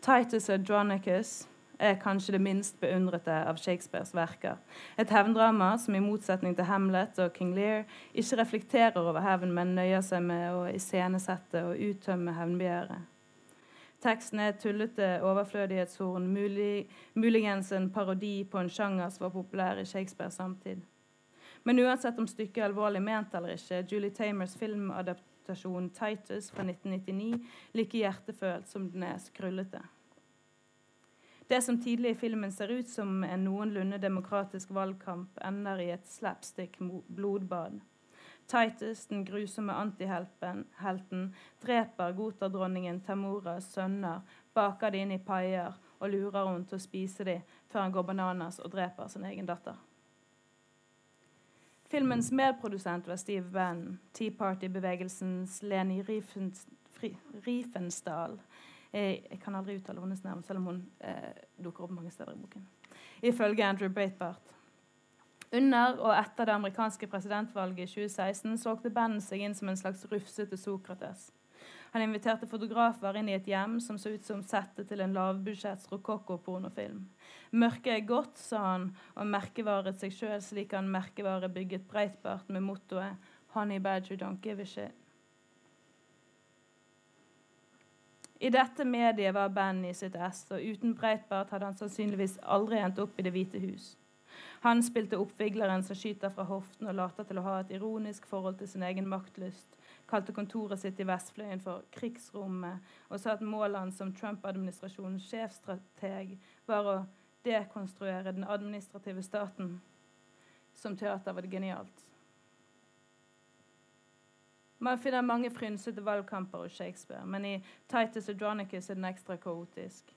Titus Adronicus er kanskje det minst beundrete av Shakespeares verker. Et hevndrama som i motsetning til Hamlet og King Lear ikke reflekterer over hevn, men nøyer seg med å iscenesette og uttømme hevnbegjæret. Teksten er et tullete overflødighetshorn, mulig, muligens en parodi på en sjanger som var populær i Shakespeares samtid. Men uansett om stykket er alvorlig ment eller ikke, Julie Tamers filmadaptasjon 'Titus' fra 1999 like hjertefølt som den er skrullete. Det som tidlig i filmen ser ut som en noenlunde demokratisk valgkamp, ender i et slapstick blodbad. Titus, den grusomme antihelten, dreper godterdronningen Tamuras sønner, baker de inn i paier og lurer henne til å spise dem før han går bananas og dreper sin egen datter. Filmens medprodusent var Steve Venn, Tea Party-bevegelsens Leni Riefensdahl, jeg kan aldri uttale hennes navn, selv om hun eh, dukker opp mange steder i boken. Ifølge Andrew Breitbart. Under og etter det amerikanske presidentvalget i 2016 solgte bandet seg inn som en slags rufsete Sokrates. Han inviterte fotografer inn i et hjem som så ut som settet til en lavbudsjetts rokokko-pornofilm. Mørket er godt, sa han, og merkevaret seg sjøl slik han merkevarebygget Breitbart med mottoet 'Honey Badger don't give a shit'. I dette mediet var Ben i sitt ess, og uten Breitbart hadde han sannsynligvis aldri endt opp i Det hvite hus. Han spilte oppvigleren som skyter fra hoften og later til å ha et ironisk forhold til sin egen maktlyst, kalte kontoret sitt i Vestfløyen for krigsrommet og sa at målene som Trump-administrasjonens sjefstrateg var å dekonstruere den administrative staten. Som teater var det genialt. Man finner mange frynsete valgkamper hos Shakespeare, men i Titus Adronicus er den ekstra kaotisk.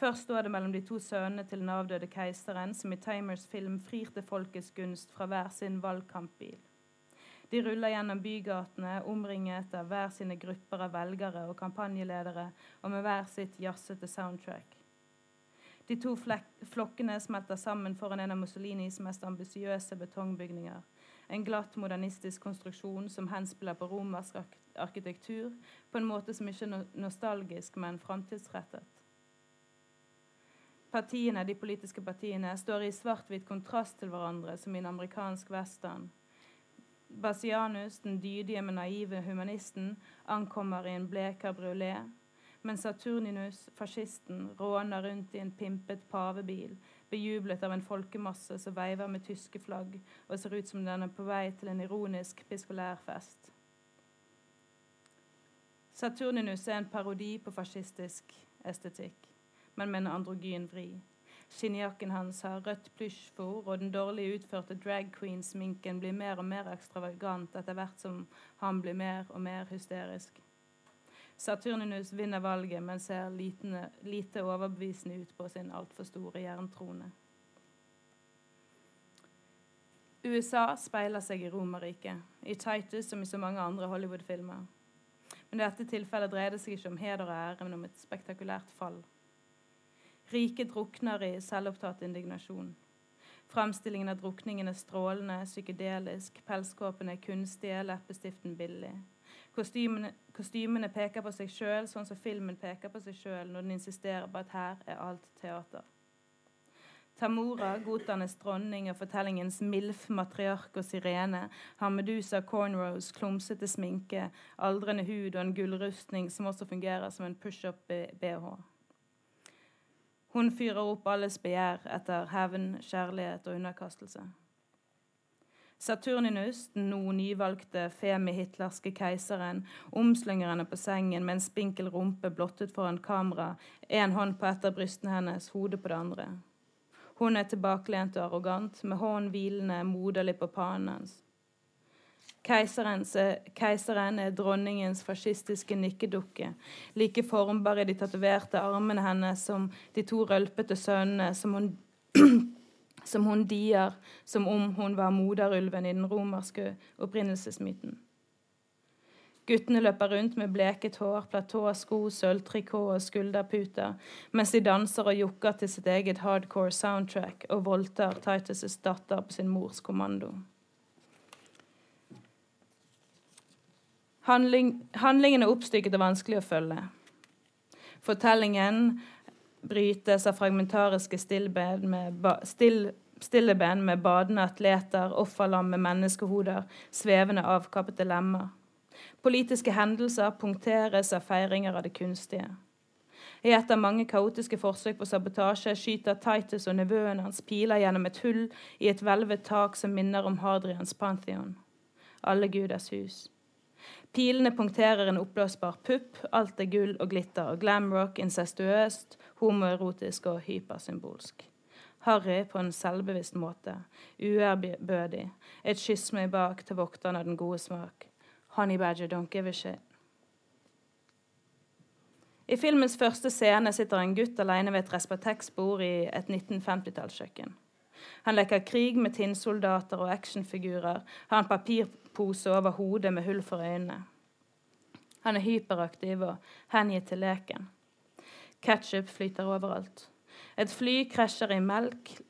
Først står det mellom de to sønnene til den avdøde keiseren, som i Timers film frir til folkets gunst fra hver sin valgkampbil. De ruller gjennom bygatene, omringet av hver sine grupper av velgere og kampanjeledere, og med hver sitt jazzete soundtrack. De to flokkene smelter sammen foran en av Mussolinis mest ambisiøse betongbygninger en glatt, modernistisk konstruksjon som henspiller på romersk arkitektur på en måte som ikke er nostalgisk, men framtidsrettet. Partiene, De politiske partiene står i svart-hvitt kontrast til hverandre, som i en amerikansk western. Basianus, den dydige, men naive humanisten, ankommer i en blek cabriolet, mens Saturninus, fascisten, råner rundt i en pimpet pavebil bejublet av en folkemasse som veiver med tyske flagg og ser ut som den er på vei til en ironisk piskolærfest. Saturninus er en parodi på fascistisk estetikk, men med en androgyn vri. Skinnjakken hans har rødt plysjfòr, og den dårlig utførte drag queen-sminken blir mer og mer ekstravagant etter hvert som han blir mer og mer hysterisk. Saturninus vinner valget, men ser lite, lite overbevisende ut på sin altfor store jerntrone. USA speiler seg i Romerriket, i Titus som i så mange andre Hollywood-filmer. Men i dette tilfellet dreier det seg ikke om heder og ære, men om et spektakulært fall. Riket drukner i selvopptatt indignasjon. Fremstillingen av drukningen er strålende, psykedelisk, pelskåpene er kunstige, leppestiften billig. Kostymene, kostymene peker på seg sjøl, sånn som filmen peker på seg sjøl når den insisterer på at her er alt teater. Tamora, goternes dronning og fortellingens MILF, matriark og sirene, har Medusa cornrows, klumsete sminke, aldrende hud og en gullrustning som også fungerer som en pushup-bh. Hun fyrer opp alles begjær etter hevn, kjærlighet og underkastelse. Saturninus, den nå nyvalgte femi-hitlerske keiseren, omslynger henne på sengen med en spinkel rumpe blottet foran kamera, én hånd på et av brystene hennes, hodet på det andre. Hun er tilbakelent og arrogant, med hånden hvilende moderlig på pannen hans. Keiseren er dronningens fascistiske nikkedukke, like formbar i de tatoverte armene hennes som de to rølpete sønnene som hun som hun dier som om hun var moderulven i den romerske opprinnelsesmyten. Guttene løper rundt med bleket hår, platåsko, sølvtrikot og skulderputer, mens de danser og jokker til sitt eget hardcore soundtrack og voldtar Titus' datter på sin mors kommando. Handling, handlingen er oppstykket og vanskelig å følge. Fortellingen brytes av fragmentariske stillben med, still, stilleben med badende atleter, offerlam med menneskehoder, svevende avkappede lemmer. Politiske hendelser punkteres av feiringer av det kunstige. I et av mange kaotiske forsøk på sabotasje skyter Titus og nevøen hans piler gjennom et hull i et hvelvet tak som minner om Hadrians Pantheon. Alle guders hus. Pilene punkterer en oppblåsbar pupp. Alt er gull og glitter og glamrock, incestuøst, homoerotisk og hypersymbolsk. Harry på en selvbevisst måte, uærbødig, et kyss meg bak til vokteren av den gode smak. Honey Badger don't give a shit. I filmens første scene sitter en gutt alene ved et Respatex-bord i et 1950-tallskjøkken. Han leker krig med tinnsoldater og actionfigurer, har en papirpose over hodet med hull for øynene. Han er hyperaktiv og hengitt til leken. Ketchup flyter overalt. Et fly krasjer i melk.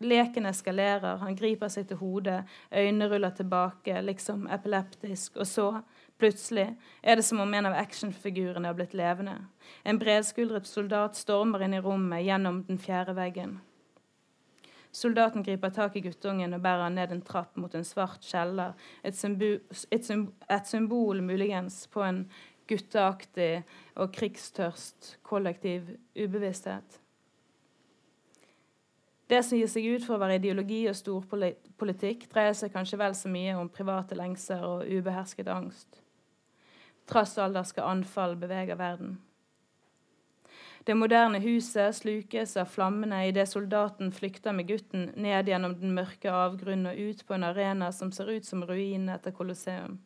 Leken eskalerer, han griper seg til hodet, øynene ruller tilbake, liksom epileptisk, og så, plutselig, er det som om en av actionfigurene har blitt levende. En bredskuldret soldat stormer inn i rommet gjennom den fjerde veggen. Soldaten griper tak i guttungen og bærer han ned en trapp mot en svart kjeller, et symbol, et symbol, et symbol muligens på en gutteaktig og krigstørst kollektiv ubevissthet. Det som gir seg ut for å være ideologi og storpolitikk, dreier seg kanskje vel så mye om private lengser og ubehersket angst. Trass alder skal anfall bevege verden. Det moderne huset slukes av flammene idet soldaten flykter med gutten ned gjennom den mørke avgrunnen og ut på en arena som ser ut som ruinene etter Colosseum.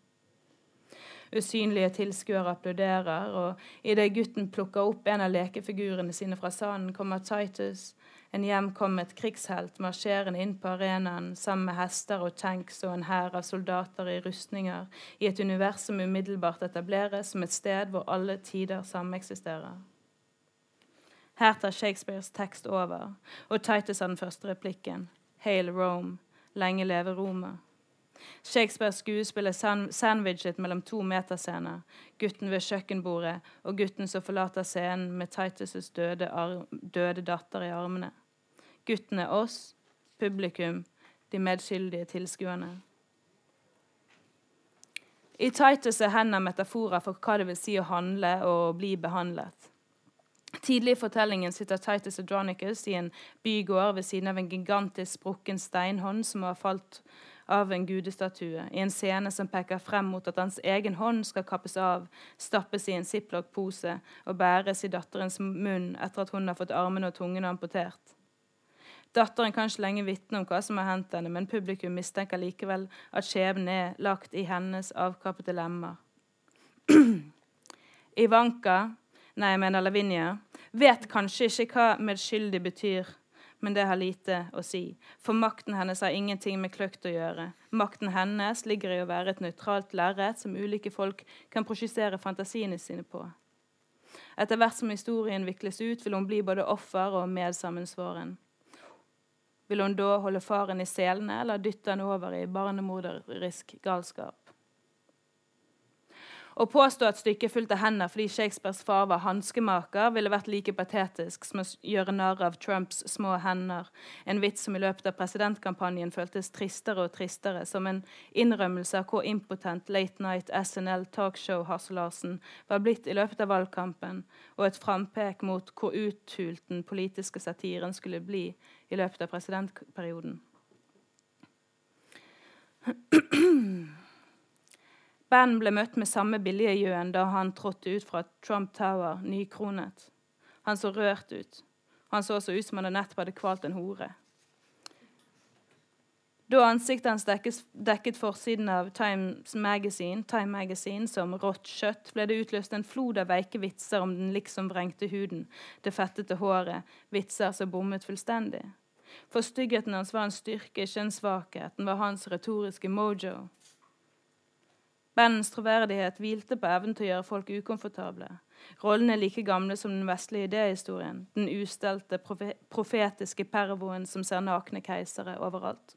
Usynlige tilskuere applauderer, og idet gutten plukker opp en av lekefigurene sine fra sanden, kommer Titus, en hjemkommet krigshelt, marsjerende inn på arenaen sammen med hester og tanks og en hær av soldater i rustninger, i et univers som umiddelbart etableres som et sted hvor alle tider sameksisterer. Her tar Shakespeares tekst over, og Titus har den første replikken. Hail Rome, lenge leve Roma. Shakespeares skuespill er sandwichet mellom to meterscener. Gutten ved kjøkkenbordet og gutten som forlater scenen med Titus' døde, døde datter i armene. Gutten er oss, publikum, de medskyldige tilskuerne. I Titus er hender metaforer for hva det vil si å handle og bli behandlet. Tidlig i fortellingen sitter Titus Adronicus i en bygård ved siden av en gigantisk sprukken steinhånd som har falt av en gudestatue, i en scene som peker frem mot at hans egen hånd skal kappes av, stappes i en ziplock-pose og bæres i datterens munn etter at hun har fått armene og tungen amputert. Datteren kan ikke lenge vitne om hva som har hendt henne, men publikum mistenker likevel at skjebnen er lagt i hennes avkappede lemmer. Ivanka, nei, jeg mener Lavinia, vet kanskje ikke hva medskyldig betyr men det har lite å si. For makten hennes har ingenting med kløkt å gjøre. Makten hennes ligger i å være et nøytralt lerret som ulike folk kan prosjisere fantasiene sine på. Etter hvert som historien vikles ut, vil hun bli både offer og medsammensvoren. Vil hun da holde faren i selene eller dytte han over i barnemorderisk galskap? Å påstå at stykket av hender fordi Shakespeares far var hanskemaker, ville vært like patetisk som å gjøre narr av Trumps små hender, en vits som i løpet av presidentkampanjen føltes tristere og tristere, som en innrømmelse av hvor impotent late night SNL talkshow-harselasen var blitt i løpet av valgkampen, og et frampek mot hvor uthult den politiske satiren skulle bli i løpet av presidentperioden. Ben ble møtt med samme billige gjøen da han trådte ut fra Trump Tower nykronet. Han så rørt ut. Han så også ut som han nettopp hadde kvalt en hore. Da ansiktet hans dekket, dekket forsiden av Times Magazine, Time Magazine som rått kjøtt, ble det utløst en flod av veike vitser om den liksom vrengte huden, det fettete håret, vitser som bommet fullstendig. For styggheten hans var en styrke, ikke en svakhet. Den var hans retoriske mojo. Bandens troverdighet hvilte på evnen til å gjøre folk ukomfortable. Rollene er like gamle som den vestlige idéhistorien, den ustelte, profetiske pervoen som ser nakne keisere overalt.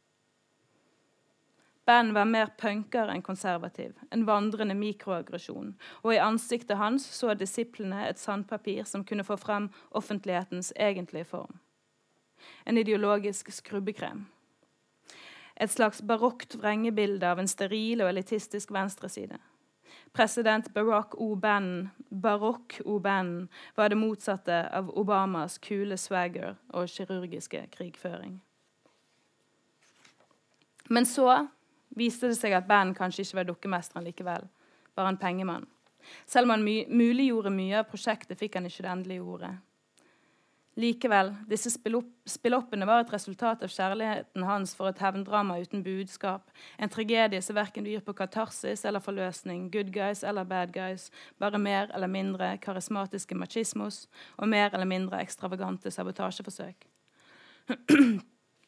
Ben var mer punker enn konservativ, en vandrende mikroaggresjon, og i ansiktet hans så disiplene et sandpapir som kunne få frem offentlighetens egentlige form. En ideologisk skrubbekrem. Et slags barokt vrengebilde av en steril og elitistisk venstreside. President Barack O'Bannon barokk O'Bannon var det motsatte av Obamas kule swagger og kirurgiske krigføring. Men så viste det seg at Bannon kanskje ikke var dukkemesteren likevel, bare en pengemann. Selv om han my muliggjorde mye av prosjektet, fikk han ikke det endelige ordet. Likevel, disse spilloppene var et resultat av kjærligheten hans for et hevndrama uten budskap. En tragedie som verken byr på katarsis eller forløsning, good guys eller bad guys, bare mer eller mindre karismatiske machismos og mer eller mindre ekstravagante sabotasjeforsøk.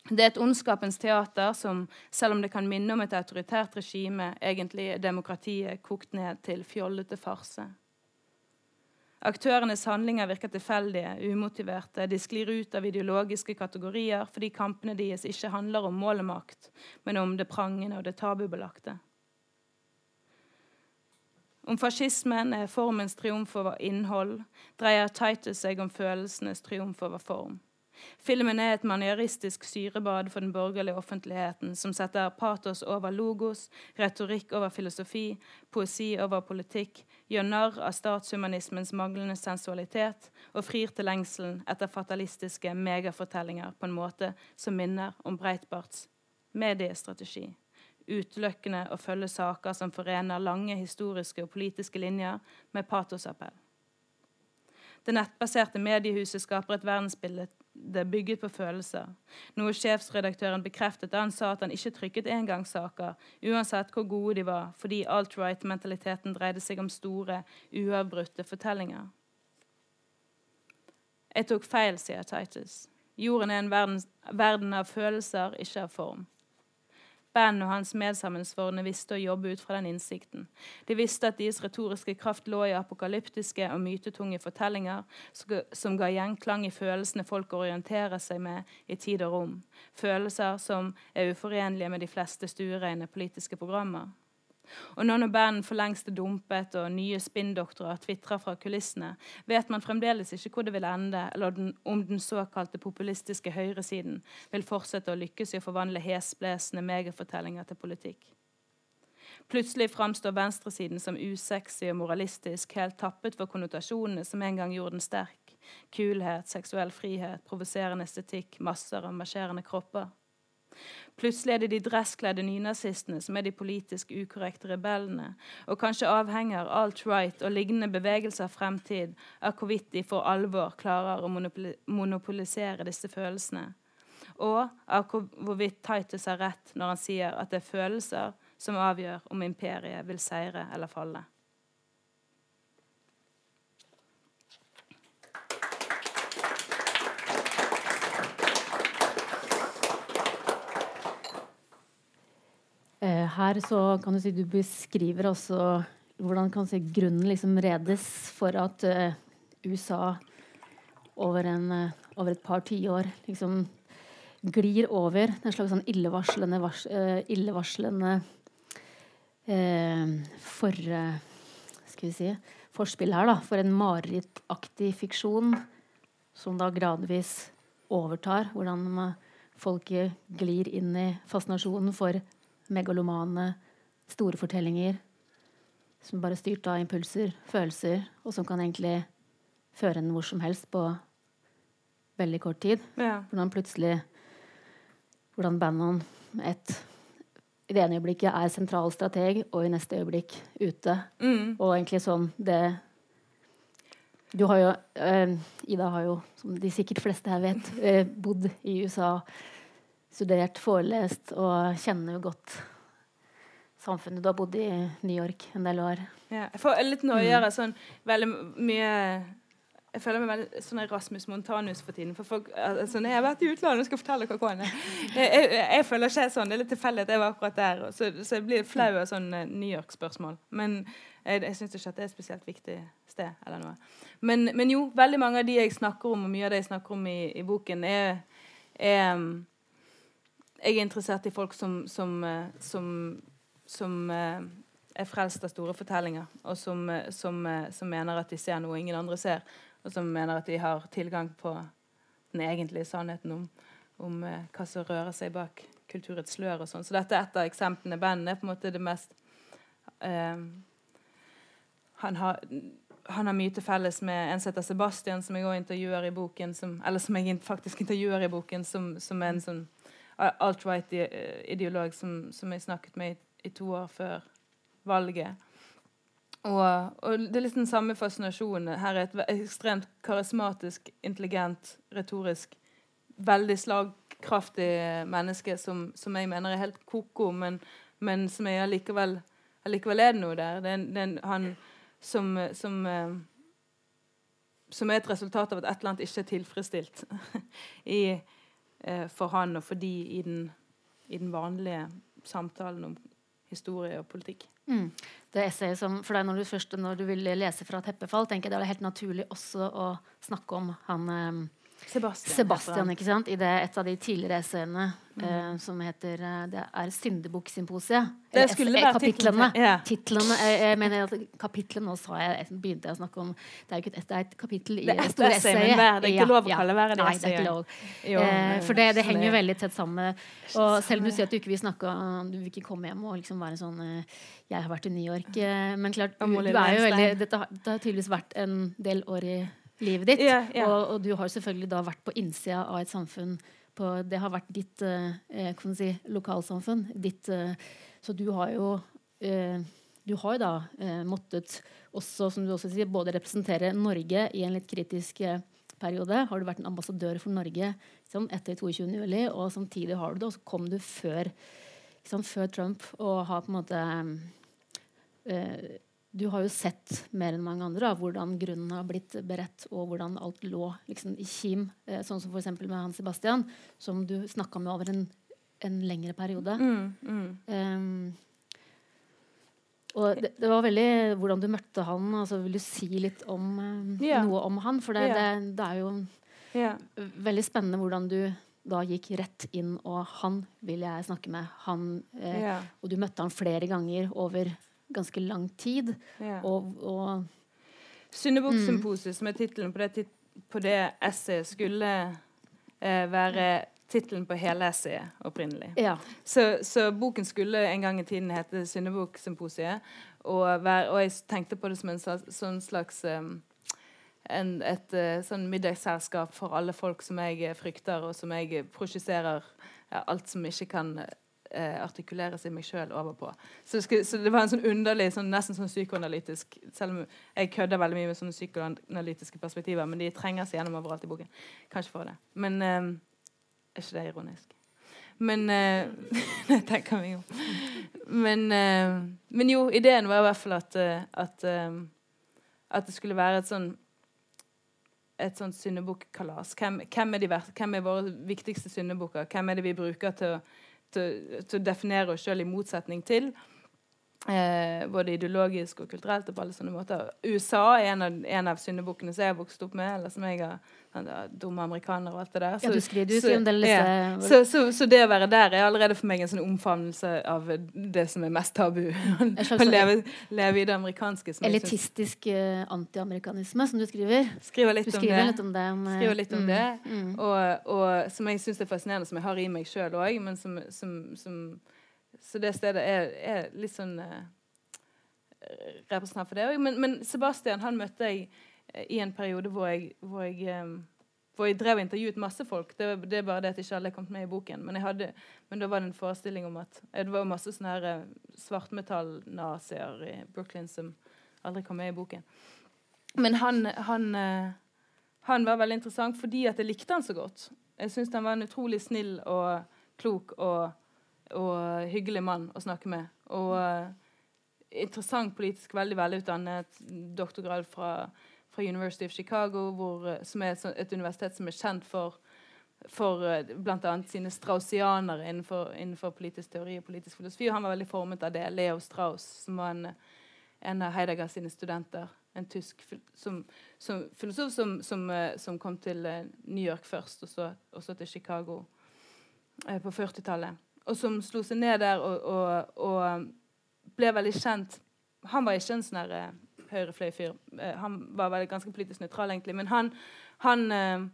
Det er et ondskapens teater som, selv om det kan minne om et autoritært regime, egentlig er demokratiet kokt ned til fjollete farse. Aktørenes handlinger virker tilfeldige, umotiverte. De sklir ut av ideologiske kategorier fordi kampene deres ikke handler om mål og makt, men om det prangende og det tabubelagte. Om fascismen er formens triumf over innhold, dreier Titus seg om følelsenes triumf over form. Filmen er et manieristisk syrebad for den borgerlige offentligheten, som setter patos over logos, retorikk over filosofi, poesi over politikk, gjør narr av statshumanismens manglende sensualitet og frir til lengselen etter fatalistiske megafortellinger på en måte som minner om Breitbarts mediestrategi. Utelukkende å følge saker som forener lange historiske og politiske linjer med patosappell. Det nettbaserte mediehuset skaper et verdensbilde det bygget på følelser. Noe sjefsredaktøren bekreftet da han sa at han ikke trykket engangssaker, uansett hvor gode de var, fordi alt-right-mentaliteten dreide seg om store, uavbrutte fortellinger. Jeg tok feil, sier Titus. Jorden er en verden, verden av følelser, ikke av form. Ben og hans medsammensvorne visste å jobbe ut fra den innsikten. De visste at deres retoriske kraft lå i apokalyptiske og mytetunge fortellinger som ga gjenklang i følelsene folk orienterer seg med i tid og rom. Følelser som er uforenlige med de fleste stuereine politiske programmer. Og nå når bandet for lengst er dumpet og nye spinndoktorer tvitrer fra kulissene, vet man fremdeles ikke hvor det vil ende, eller om den såkalte populistiske høyresiden vil fortsette å lykkes i å forvandle hesblesende megafortellinger til politikk. Plutselig framstår venstresiden som usexy og moralistisk, helt tappet for konnotasjonene som en gang gjorde den sterk. Kulhet, seksuell frihet, provoserende estetikk, masser av marsjerende kropper. Plutselig er det de dresskledde nynazistene som er de politisk ukorrekte rebellene, og kanskje avhenger alt-right og lignende bevegelser fremtid av hvorvidt de for alvor klarer å monopolisere disse følelsene, og av hvorvidt Titus har rett når han sier at det er følelser som avgjør om imperiet vil seire eller falle. Her så kan du si du beskriver også hvordan kan si, grunnen liksom redes for at uh, USA over, en, uh, over, et par tiår liksom glir over en slags sånn illevarslende, vars, uh, illevarslende for, skal vi si, forspill her da, for en marerittaktig fiksjon som da gradvis overtar. Hvordan folket glir inn i fascinasjonen for megalomane, store fortellinger som bare er styrt av impulser, følelser, og som kan egentlig føre en hvor som helst på veldig kort tid. Ja. Hvordan plutselig Hvordan Bannon et, i det ene øyeblikket er sentral strateg, og i neste øyeblikk ute. Mm. Og egentlig sånn det Du har jo uh, Ida har jo, som de sikkert fleste her vet, uh, bodd i USA studert, forelest og kjenner jo godt samfunnet. Du har bodd i New York en del år. Ja, jeg får litt noia mm. sånn veldig mye jeg føler meg veldig sånn Rasmus Montanus for tiden. For folk, altså, jeg har vært i utlandet og skal fortelle hva kåren er. Jeg, jeg, føler ikke sånn. Det er litt tilfeldig at jeg var akkurat der. Så, så jeg blir flau av sånn uh, New York-spørsmål. Men jeg, jeg syns ikke at det er et spesielt viktig sted. eller noe. Men, men, jo, veldig mange av de jeg snakker om, og mye av det jeg snakker om i, i boken, er, er um, jeg er interessert i folk som, som, eh, som, som eh, er frelst av store fortellinger, og eh, som, mener at de ser noe ingen andre ser, og som mener at de har tilgang på den egentlige sannheten om, om hva som rører seg bak kulturets slør. og sånn. Så dette er et av eksemplene. Bandet er på en måte det mest eh, han, har, han har mye til felles med en som heter Sebastian, som jeg også intervjuer i boken, som, eller som jeg faktisk intervjuer i boken, som, som er en sånn alt-right-ideolog som, som, jeg snakket med i, i, to år før valget. Og, og, det er litt den samme fascinasjonen. Her er et ekstremt karismatisk, intelligent, retorisk, veldig slagkraftig menneske som, som jeg mener er helt ko-ko, men, men, som jeg allikevel, allikevel er det noe der. Det er, det er han som, som, som, er et resultat av at et eller annet ikke er tilfredsstilt i eh, for han og for de i den, i den vanlige samtalen om historie og politikk. Mm. Det essayet som, for deg når du først når du vil lese fra 'Teppefall', tenker jeg det er helt naturlig også å snakke om han eh, Sebastian, Sebastian ikke sant? I det, et av de tidligere essayene mm. uh, som heter uh, Det er Syndebukksymposiet. Det skulle være kapitlene. Ja. titlene jeg, jeg, mener at kapitlene Nå sa jeg, begynte jeg å snakke om Det er ikke et, det er et kapittel i det, det store essayet. Det er ikke lov å kalle det Nei, det essayet. Jo, uh, for det, det henger jo veldig tett sammen. Og selv om du sier at du ikke vil snakke Du vil ikke komme hjem og liksom være sånn Jeg har vært i New York. men klart, du, du er jo veldig Dette har, det har tydeligvis vært en del år i livet ditt. Yeah, yeah. Og, og, du har selvfølgelig da vært på innsida av et samfunn. På, det har vært ditt eh, kan si, lokalsamfunn. Ditt, eh, så du har jo eh, du har da eh, måttet også, som du også sier, både representere Norge i en litt kritisk eh, periode. Har du vært en ambassadør for Norge liksom, etter 22.07., og samtidig har du det, og så kom du før, liksom, før Trump og har på en måte eh, du har jo sett mer enn mange andre da, hvordan grunnen har blitt beredt, og hvordan alt lå liksom, i kim. Eh, sånn som f.eks. med Hans Sebastian, som du snakka med over en, en lengre periode. Mm, mm. Um, og det, det, var veldig hvordan du møtte han. Altså, vil du si litt om um, yeah. noe om han? For det, yeah. det, det er jo yeah. veldig spennende hvordan du da gikk rett inn, og han vil jeg snakke med. Han, eh, og du møtte han flere ganger over ganske lang tid. Ja. Og, og Syndebukksymposiet, mm. som er tittelen på det, på det essayet, skulle eh, være tittelen på hele essayet opprinnelig. Ja. Så, så, boken skulle en gang i tiden hete 'Syndebukksymposiet'. Og, og, jeg tenkte på det som en sånn slags um, en, et uh, sånn middagsselskap for alle folk som jeg frykter, og som jeg prosjiserer ja, alt som ikke kan eh, artikulere seg meg sjøl over på. Så skulle, så det, var en sånn underlig, sånn, nesten sånn psykoanalytisk Selv om jeg kødder veldig mye med sånne psykoanalytiske perspektiver, men de trenger seg gjennom overalt i boken. Kanskje for det. Men eh, er ikke det ironisk? Men eh, tenker vi jo. Men, eh, men, jo, ideen var i hvert fall at, eh, at, eh, at det skulle være et sånn et sånt syndebukkalas. Hvem, hvem, hvem, er våre viktigste syndebukker? Hvem er det vi bruker til å til, å definere oss sjøl i motsetning til. Eh, både ideologisk og kulturelt. og på alle sånne måter. USA er en av, en av syndebukkene som jeg har vokst opp med. eller som jeg har sånn, Dumme amerikanere og alt det der. Så, ja, du skriver ut så, en del. Ja. Så, så, så, det å være der er allerede for meg en sånn omfavnelse av det som er mest tabu. Å leve, leve, i det amerikanske. Elitistisk uh, antiamerikanisme, som du skriver. Skriver litt, du skriver om, det. litt om det. Om, uh, skriver litt om mm, det. Mm. Og, og, som jeg syns er fascinerende, som jeg har i meg sjøl òg, men som, som, som så det stedet er, er litt sånn uh, representant for det òg. Men, men, Sebastian han møtte jeg uh, i en periode hvor jeg, hvor jeg, um, hvor jeg drev og intervjuet masse folk. Det, det, er bare det at ikke alle er kommet med i boken. Men, hadde, men da var det en forestilling om at det var masse sånne her uh, svartmetall-nazier i Brooklyn som aldri kom med i boken. Men han, han, han var veldig interessant fordi at jeg likte han så godt. Jeg syns han var en utrolig snill og klok og og hyggelig mann å snakke med. Og uh, interessant politisk, veldig velutdannet. Doktorgrad fra, fra University of Chicago, hvor, uh, som er et universitet som er kjent for, for eh, bl.a. sine straussianere innenfor, innenfor, politisk teori og politisk filosofi. Og han var veldig formet av det. Leo Strauss, som var en, en av Heidegger sine studenter. En tysk som, som filosof som, som, som, kom til New York først, og så, og så til Chicago eh, på 40-tallet. Og som slo seg ned der og, og, og, ble veldig kjent. Han var ikke en sånn uh, høyrefløy-fyr. Uh, han var veldig, ganske politisk nøytral, egentlig. Men han, han, uh,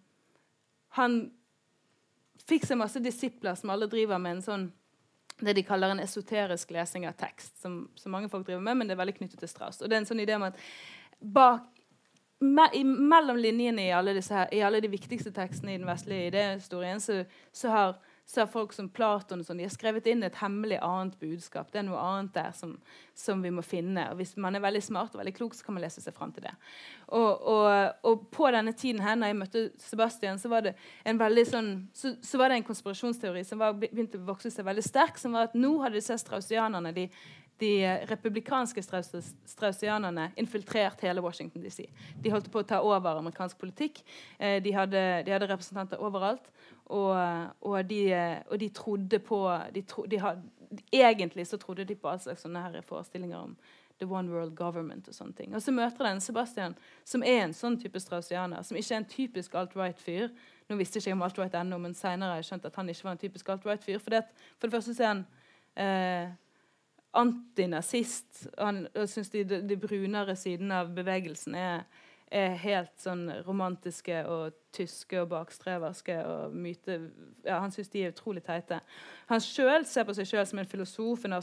han fikk seg masse disipler som alle driver med en sånn det de kaller en esoterisk lesing av tekst, som, som, mange folk driver med, men det er veldig knyttet til Strauss. Og det er en sånn idé om at bak, me, i, mellom linjene i alle, disse her, i alle, de viktigste tekstene i den vestlige idéhistorien så, så har så har folk som Platon og sånn, de har skrevet inn et hemmelig annet budskap. Det er noe annet der som, som, vi må finne. Og Hvis man er veldig smart og veldig klok, så kan man lese seg fram til det. Og, og, og, på denne tiden her, når jeg møtte Sebastian, så var det en veldig sånn, så, så var det en konspirasjonsteori som var, begynte å vokse seg veldig sterk, som var at nå hadde disse straussianerne de, de republikanske straussianerne infiltrert hele Washington DC. De holdt på å ta over amerikansk politikk. Eh, de, hadde, de, hadde, representanter overalt. Og, og, de, og de, trodde på de tro, had, Egentlig så trodde de på all slags sånne her forestillinger om the one world government og sånne ting. Og så møter den Sebastian, som er en sånn type straussianer, som ikke er en typisk alt-right-fyr. Nå visste ikke jeg om alt-right ennå, men senere har jeg skjønt at han ikke var en typisk alt-right-fyr. For, det første så er han eh, antinazist, han syns de, de brunere sidene av bevegelsen er er helt sånn romantiske og tyske og bakstreverske. og myte, ja, Han syns de er utrolig teite. Han sjøl ser på seg sjøl som en filosof, en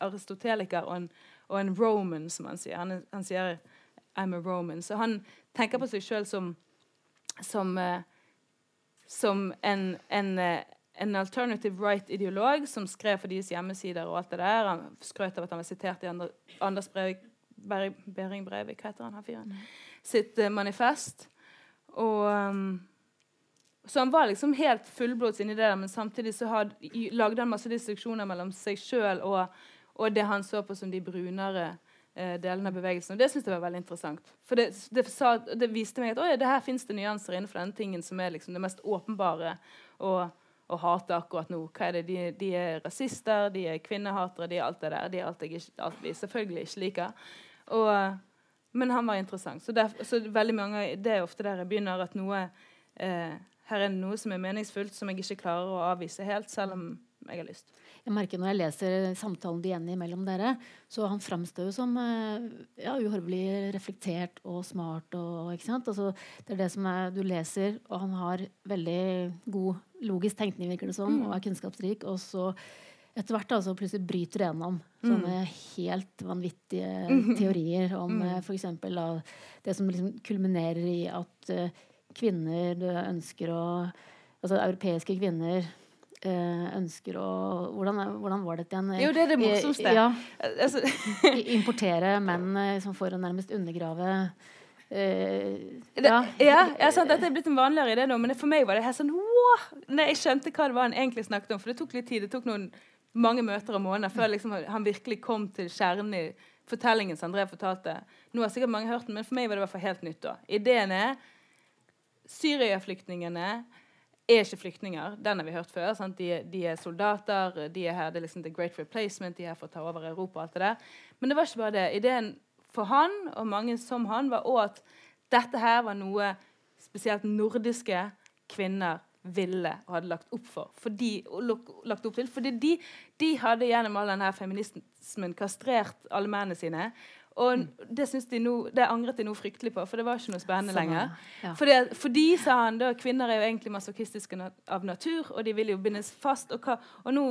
aristoteliker og en, og en roman, som han sier. Han, han, sier 'I'm a roman'. Så han tenker på seg sjøl som, som, uh, som en, en, uh, en alternative right-ideolog som skrev for deres hjemmesider og alt det der. Han skrøt av at han var sitert i Anders Breivik Bering Breivik, hva heter han? her fyren? Sitt uh, manifest. Og um, Så han var liksom helt fullblods inni det, men samtidig så had, lagde han masse distriksjoner mellom seg sjøl og, og, det han så på som de brunere uh, delene av bevegelsen. Og det syns jeg var veldig interessant. For det, det, sa, det viste meg at ja, det her fins det nyanser innenfor denne tingen som er liksom det mest åpenbare. og og hate akkurat nå. Hva er det? De, de, er rasister, de er kvinnehatere, de er alt det der. De er alt, jeg ikke, alt vi selvfølgelig ikke liker. Og men han var interessant. Så, der, så mange, det er ofte der jeg begynner, at noe eh, her er det noe som er meningsfullt, som jeg ikke klarer å avvise helt, selv om jeg har lyst. Jeg merker Når jeg leser samtalen de igjen mellom dere, så han framstår jo som eh, ja, uhorvelig reflektert og smart. Og, altså, det er det som er, du leser, og han har veldig god logisk tenkning, virker det som, mm. og er kunnskapsrik. og så etter hvert altså, plutselig bryter gjennom sånne mm. helt vanvittige mm. teorier om mm. Eh, f.eks. det som liksom kulminerer i at uh, kvinner ønsker å Altså europeiske kvinner uh, ønsker å hvordan, hvordan, var det igjen? Jo, det er det morsomste. Ja, altså. importere menn som for å nærmest undergrave Uh, ja. ja, ja sant, Dette er blitt en vanligere idé nå, men for meg var det helt sånn wow! Når jeg skjønte hva det var han egentlig snakket om. For det tok litt tid. Det tok noen mange møter om måneden før liksom, han virkelig kom til kjernen i fortellingen som André fortalte. Nå har sikkert mange hørt den, men for meg var det i hvert fall helt nytt. da. Ideen er Syria-flyktningene er ikke flyktninger. Den har vi hørt før. De, de, er soldater, de er her, det er liksom the great replacement, de er her for å ta over Europa. og alt det der. Men det var ikke bare det. Ideen for han, og mange som han, var òg at dette her var noe spesielt nordiske kvinner ville og hadde lagt opp for. Fordi, lagt opp til, fordi de, de hadde gjennom all denne feminismen kastrert alle mennene sine. Og det, de no, det, angret de nå fryktelig på, for det var ikke noe spennende Samme, lenger. Ja. Fordi, fordi, sa han, da, kvinner er jo egentlig masochistiske av natur, og de vil jo bindes fast. Og, og nå,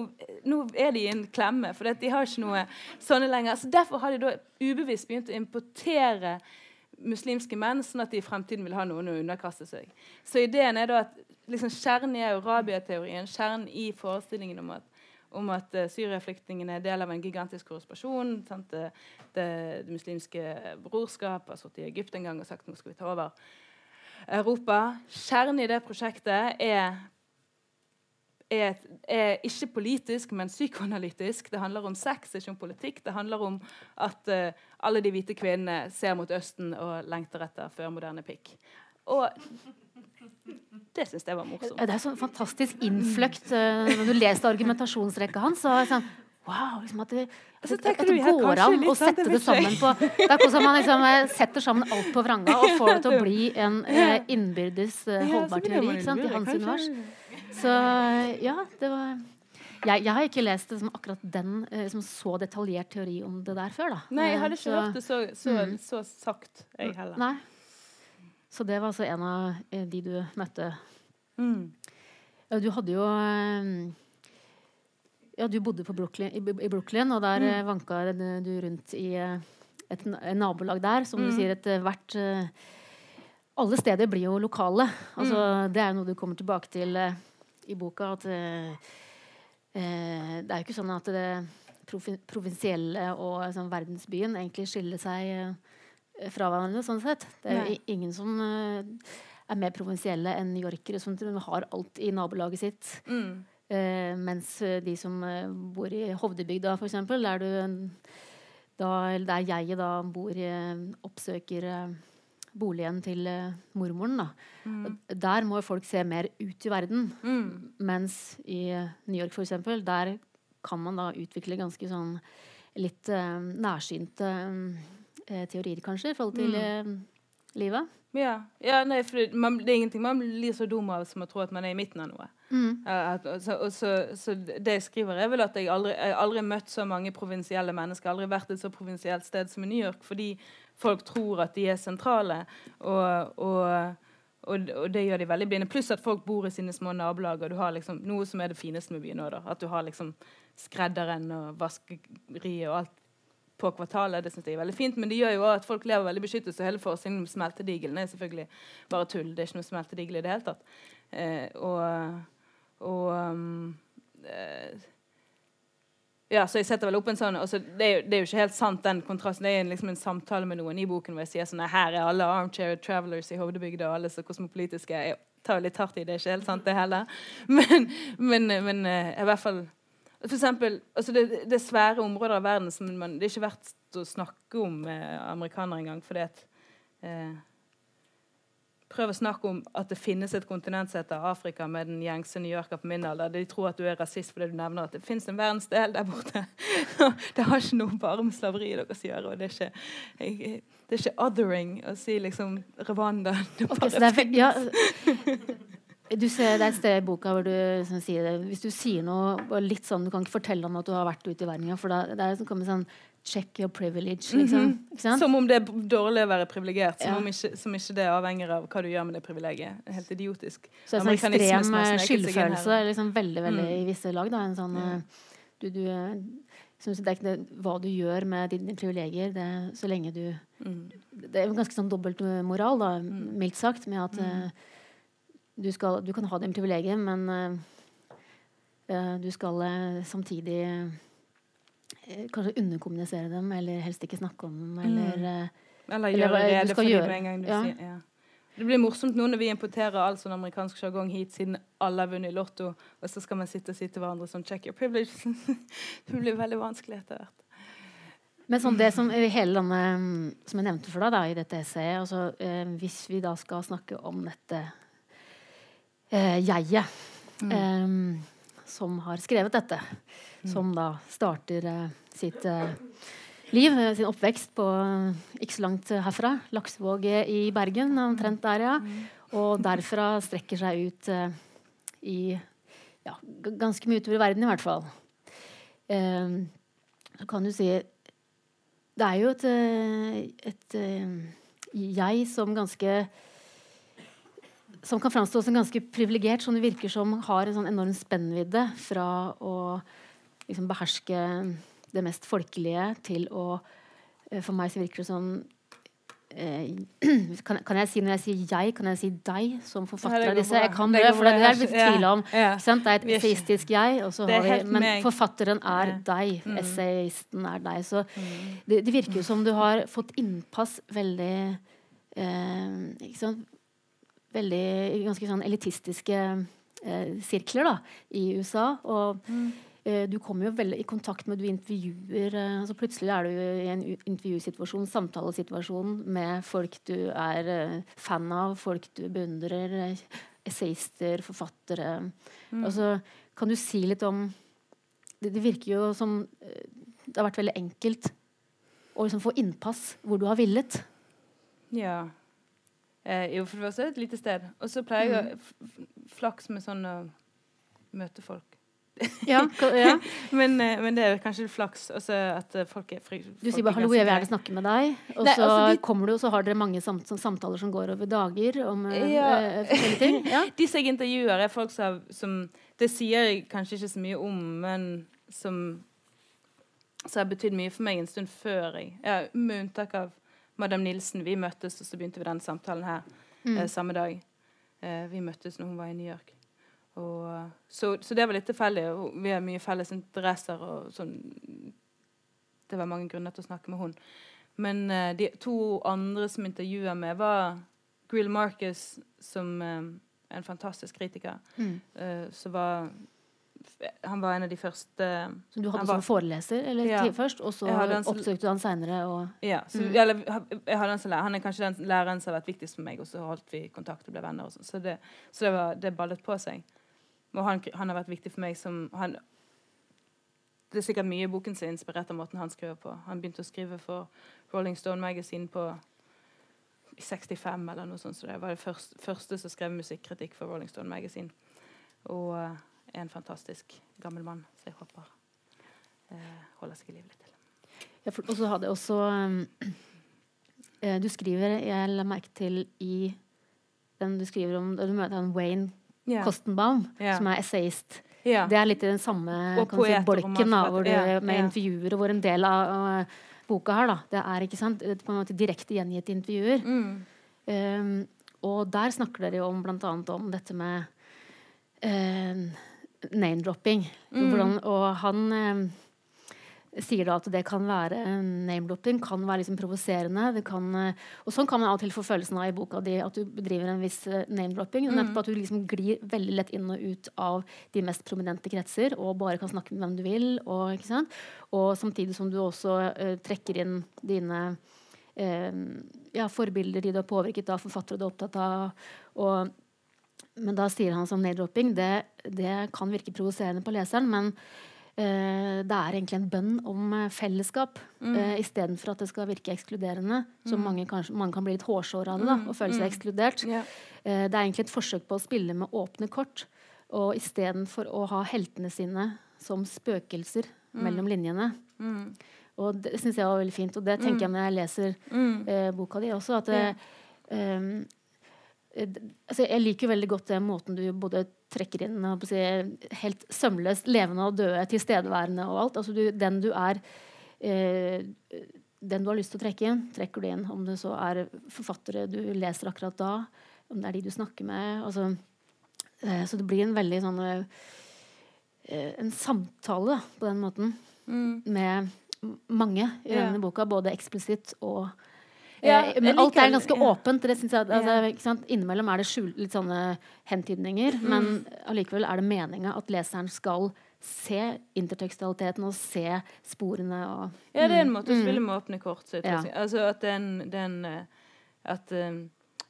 nå, er de i en klemme, for de har ikke noe sånne lenger. Så Derfor har de da ubevisst begynt å importere muslimske menn, sånn at de i fremtiden vil ha noen å underkaste seg. Så ideen er da at liksom Kjernen i Eurabia-teorien, kjernen i forestillingen om at, om at uh, Syria-flyktningene er del av en gigantisk korrespondasjon. Det, det, det, muslimske brorskap har sittet i Egypt en gang og sagt nå skal vi ta over Europa. Kjernen i det prosjektet er, er, er, ikke politisk, men psykoanalytisk. Det handler om sex, ikke om politikk. Det handler om at uh, alle de hvite kvinnene ser mot Østen og lengter etter førmoderne pikk. Og det syns jeg var morsomt. Det er sånn fantastisk innfløkt uh, når du leste argumentasjonsrekka hans. Så er det sånn, wow, liksom at det, at, at det går an å sette det sammen på Det er akkurat som man liksom, eh, setter sammen alt på vranga og får det til å bli en uh, innbyrdes holdbar teori sant, i hans univers. Så ja, det var jeg, jeg, har ikke lest liksom, akkurat den liksom, så detaljert teori om det der før. Da. Nei, jeg hadde ikke så, hørt det så, så, mm. så, sagt, jeg heller. Nei. Så det var altså en av de du møtte. Mm. Ja, du hadde jo Ja, du bodde Brooklyn, i, Brooklyn, og der mm. vanka du rundt i et, nabolag der. Som mm. du sier, et hvert Alle steder blir jo lokale. Altså, mm. Det er noe du kommer tilbake til i boka. At det er jo ikke sånn at det provinsielle og sånn, verdensbyen egentlig skiller seg fra hverandre. sånn sett. Det er jo ingen som er mer provinsielle enn yorkere, som har alt i nabolaget sitt. Mm. mens de som bor i Hovdebygda, f.eks., der du da, der jeg da bor, oppsøker boligen til uh, mormoren. Mm. Der må folk se mer ut i verden. Mm. Mens i uh, New York, eksempel, der kan man da utvikle ganske sånn litt uh, nærsynte teorier, kanskje, i forhold til mm. livet. Ja, ja nei, for man, det er ingenting man blir så dum av som å tro at man er i midten av noe. Mm. At, så, så, så, det jeg skriver, er vel at jeg aldri, jeg aldri møtt så mange provinsielle mennesker. Aldri vært et så provinsielt sted som i New York. Fordi folk tror at de er sentrale. Og, og, og, og det gjør de veldig blinde. Pluss at folk bor i sine små nabolag. Og du har liksom noe som er det fineste med byen nå. At du har liksom skredderen og vaskeriet og alt på kvartalet. Det synes jeg er veldig fint, Men det gjør jo at folk lever veldig beskyttet. Så hele forestillingen om smeltedigelen er selvfølgelig bare tull. Det er ikke noe smeltedigel i det hele tatt. Eh, og, og um, eh, ja, så jeg setter vel opp en sånn altså, det, er jo, det, er jo, ikke helt sant, den kontrasten. Det er liksom en samtale med noen i boken hvor jeg sier sånn Her er alle armchair travelers i Hovdebygda, og alle så kosmopolitiske. Jeg tar jo litt hardt i det, er ikke helt sant, det heller. Men, men, men uh, i hvert fall for eksempel, altså det, det, er svære områder av verden som man, det er ikke verdt å snakke om med amerikanere engang. fordi at eh, Prøv å snakke om at det finnes et kontinent som heter Afrika med den gjengse New Yorker på min alder. De tror at du er rasist fordi du nevner at det fins en verdensdel der borte. det har ikke noe bare med slaveriet deres å gjøre. og det er ikke, jeg, det er ikke othering å si liksom Rwanda. Det okay, det er, ja, du ser, det er et sted i boka hvor du sier det. Hvis du sier noe litt sånn, Du kan ikke fortelle om at du har vært ute i verden. For da, det er sånn, sånn check your privilege. Liksom. Mm -hmm. Som om det er dårlig å være privilegert. Som, ja. ikke, som ikke det avhenger av hva du gjør med det privilegiet. Helt idiotisk. Så det en sånn ekstrem eh, skyldfølelse liksom veldig, veldig mm. i visse lag. Da. En sånn, mm. du, du, eh, det er ikke det, hva du gjør med dine privilegier, det, så lenge du mm. Det er en ganske sånn dobbeltmoral, mm. mildt sagt, med at uh, du, skal, du, kan ha din privilegium, men uh, du skal uh, samtidig uh, kanskje underkommunisere dem, eller helst ikke snakke om dem. Eller, Eller gjøre eller rede for med en gang du ja. sier ja. Det blir morsomt nå når vi importerer all sånn amerikansk sjargong hit, siden alle har vunnet i Lotto, og så skal man sitte og si til hverandre sånn Check your privilege. det blir veldig vanskelig etter hvert. Men sånn det som hele denne, som jeg nevnte for deg da, i dette essayet altså, Hvis vi da skal snakke om dette eh, jeget mm. eh, som har skrevet dette, som da starter eh, sitt uh, liv, uh, sin oppvekst på ikke så langt herfra. Laksevåg i Bergen, omtrent der, ja. Og derfra strekker seg ut i ja, ganske mye utover i verden, i hvert fall. så kan du si Det er jo et, et jeg som ganske som kan framstå som ganske privilegert, som det virker som har en sånn enorm spennvidde fra å liksom beherske det mest folkelige til å eh, For meg så virker det som eh, kan, kan, jeg si når jeg sier 'jeg', kan jeg si 'deg' som forfatter av disse? Jeg kan det, for det er det tvil om. Ja, ja. Det er et essayistisk 'jeg', vi, men forfatteren er deg. Mm. Essayisten er deg. Så mm. det, det, virker jo som du har fått innpass veldig eh, ikke sant? Veldig ganske sånn elitistiske eh, sirkler da, i USA. Og mm. Eh, du kommer jo veldig i kontakt med Du intervjuer eh, altså Plutselig er du i en intervjusituasjon, samtalesituasjon, med folk du er eh, fan av, folk du beundrer, essayister, forfattere. Mm. Altså, kan du si litt om det, det, virker jo som det har vært veldig enkelt å liksom få innpass hvor du har villet. Ja. Eh, jo, for det første et lite sted. Og så pleier jeg mm. å flaks med sånn å møte folk. Ja, ja. men, eh, men det er kanskje flaks også at eh, folk er fri. Du sier bare 'hallo, jeg vil gjerne snakke med deg', og Nei, så altså, de- kommer du, og så har dere mange samt samtaler som går over dager om eh, Ja. eh, forskjellige ting. Ja. De som jeg intervjuer, er folk som, som Det sier jeg kanskje ikke så mye om, men som, som har betydd mye for meg en stund før jeg ja, Med unntak av Madam Nilsen. Vi møttes, og så begynte vi den samtalen her Mm. eh, samme dag. Eh, vi møttes når hun var i New York. Og, så, så det var litt tilfeldig. Vi har mye felles interesser. og sånn Det var mange grunner til å snakke med hun. Men eh, de to andre som intervjua meg, var Grill Marcus, som eh, er en fantastisk kritiker. Mm. eh, som var Han var en av de første Så du hadde Han som var- foreleser eller, Ja. først, og så som- oppsøkte du han seinere Ja, så, Mm. eller, jeg hadde han som lærer. Han er kanskje den læreren som har vært viktigst for meg, og så holdt vi kontakt og ble venner. Og sånn. så det, så det, var, det ballet på seg. Og han, han har vært viktig for meg som han, Det er sikkert mye i boken som er inspirert av måten han skriver på. Han begynte å skrive for Rolling Stone Magazine på 65 eller noe sånt, så det var det første, første som skrev musikkritikk for Rolling Stone Magazine. Og eh, er en fantastisk gammel mann, så jeg håper eh, holder seg i live litt til. Ja, Og så hadde jeg også um, eh, Du skriver Jeg la merke til i den du skriver om Du møter han Wayne yeah. Kostenbaum, yeah. som er essayist. Yeah. Det er litt i den samme si, bolken da, hvor du, med intervjuer, og hvor en del av uh, boka her da, det er ikke sant, er på en måte direkte gjengitte intervjuer. Mm. Um, og der snakker dere jo om annet om dette med uh, name-dropping. Mm. Og han eh, sier da at det kan være name-dropping, kan være liksom provoserende. kan, uh, Og sånn kan man av og til få følelsen av i boka di, at du bedriver en viss uh, name-dropping. Mm. Nettopp at du liksom glir veldig lett inn og ut av de mest prominente kretser, og bare kan snakke med hvem du vil. Og, og samtidig som du også eh, trekker inn dine eh, ja, forbilder de du har påvirket av, forfattere du er opptatt av. Og, men da sier han som name-dropping det, det kan virke provoserende på leseren, men uh, det er egentlig en bønn om eh, fellesskap Mm. uh, istedenfor at det skal virke ekskluderende. Så mange, kanskje, mange kan bli litt hårsåre av det da, Mm, og føle seg mm. ekskludert. Yeah. Uh, det er egentlig et forsøk på å spille med åpne kort. Og istedenfor å ha heltene sine som spøkelser mellom linjene. Mm. Og det syns jeg var veldig fint. Og det tenker jeg når jeg leser Mm. boka di også. At det, d- altså jeg liker jo veldig godt den måten du både trekker inn si, helt sømløst levende og døde, tilstedeværende og alt. Altså du, den du er eh, Den du har lyst til å trekke inn, trekker du inn. Om det så er forfattere du leser akkurat da, om det er de du snakker med. Altså, eh, så det blir en veldig sånn eh, En samtale da, på den måten Mm. med mange i Ja. denne boka, både eksplisitt og Ja, eh, Men alt er ganske åpent. Det synes jeg, altså? Innimellom er det skjult, litt sånne hentydninger, men allikevel er det meninga at leseren skal se intertekstualiteten og se sporene og Ja, det er en måte å Mm. spille med åpne kort. Så Ja. altså at den, den eh, At eh,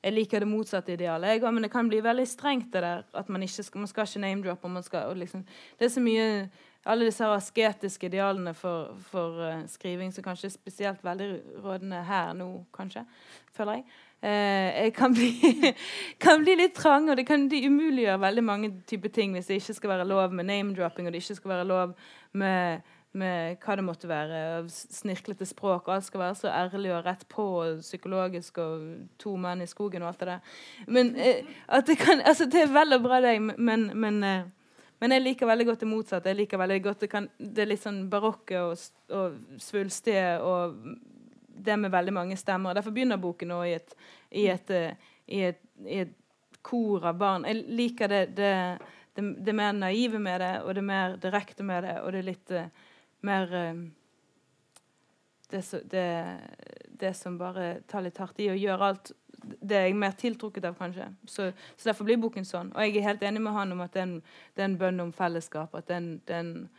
jeg liker det motsatte idealet. Jeg, men det kan bli veldig strengt, det der. At man ikke skal, man skal ikke name-droppe. Liksom, det er så mye Alle disse asketiske idealene for, for uh, skriving som kanskje er spesielt veldig rådende her nå, kanskje, føler jeg. uh, kan bli, kan bli litt trang, og det kan de umuliggjøre veldig mange typer ting hvis det ikke skal være lov med name-dropping, og det ikke skal være lov med med hva det måtte være, snirklete språk, og alt skal være så ærlig og rett på og psykologisk og to menn i skogen og alt det der. Men uh, at det kan Altså, det er vel og bra, det, men, men, men jeg liker veldig godt det motsatte. Jeg liker veldig godt Det, kan, det litt sånn barokke og, og svulstige og det med veldig mange stemmer. Derfor begynner boken nå i et, i et, eh, i et, i et kor av barn. Jeg liker det, det, det, det mer naive med det, og det mer direkte med det, og det litt uh, mer uh, det, det, det som bare tar litt hardt i og gjør alt Det er jeg mer tiltrukket av, kanskje. Så, så derfor blir boken sånn. Og jeg er helt enig med han om at det er en, bønn om fellesskap. At det er en-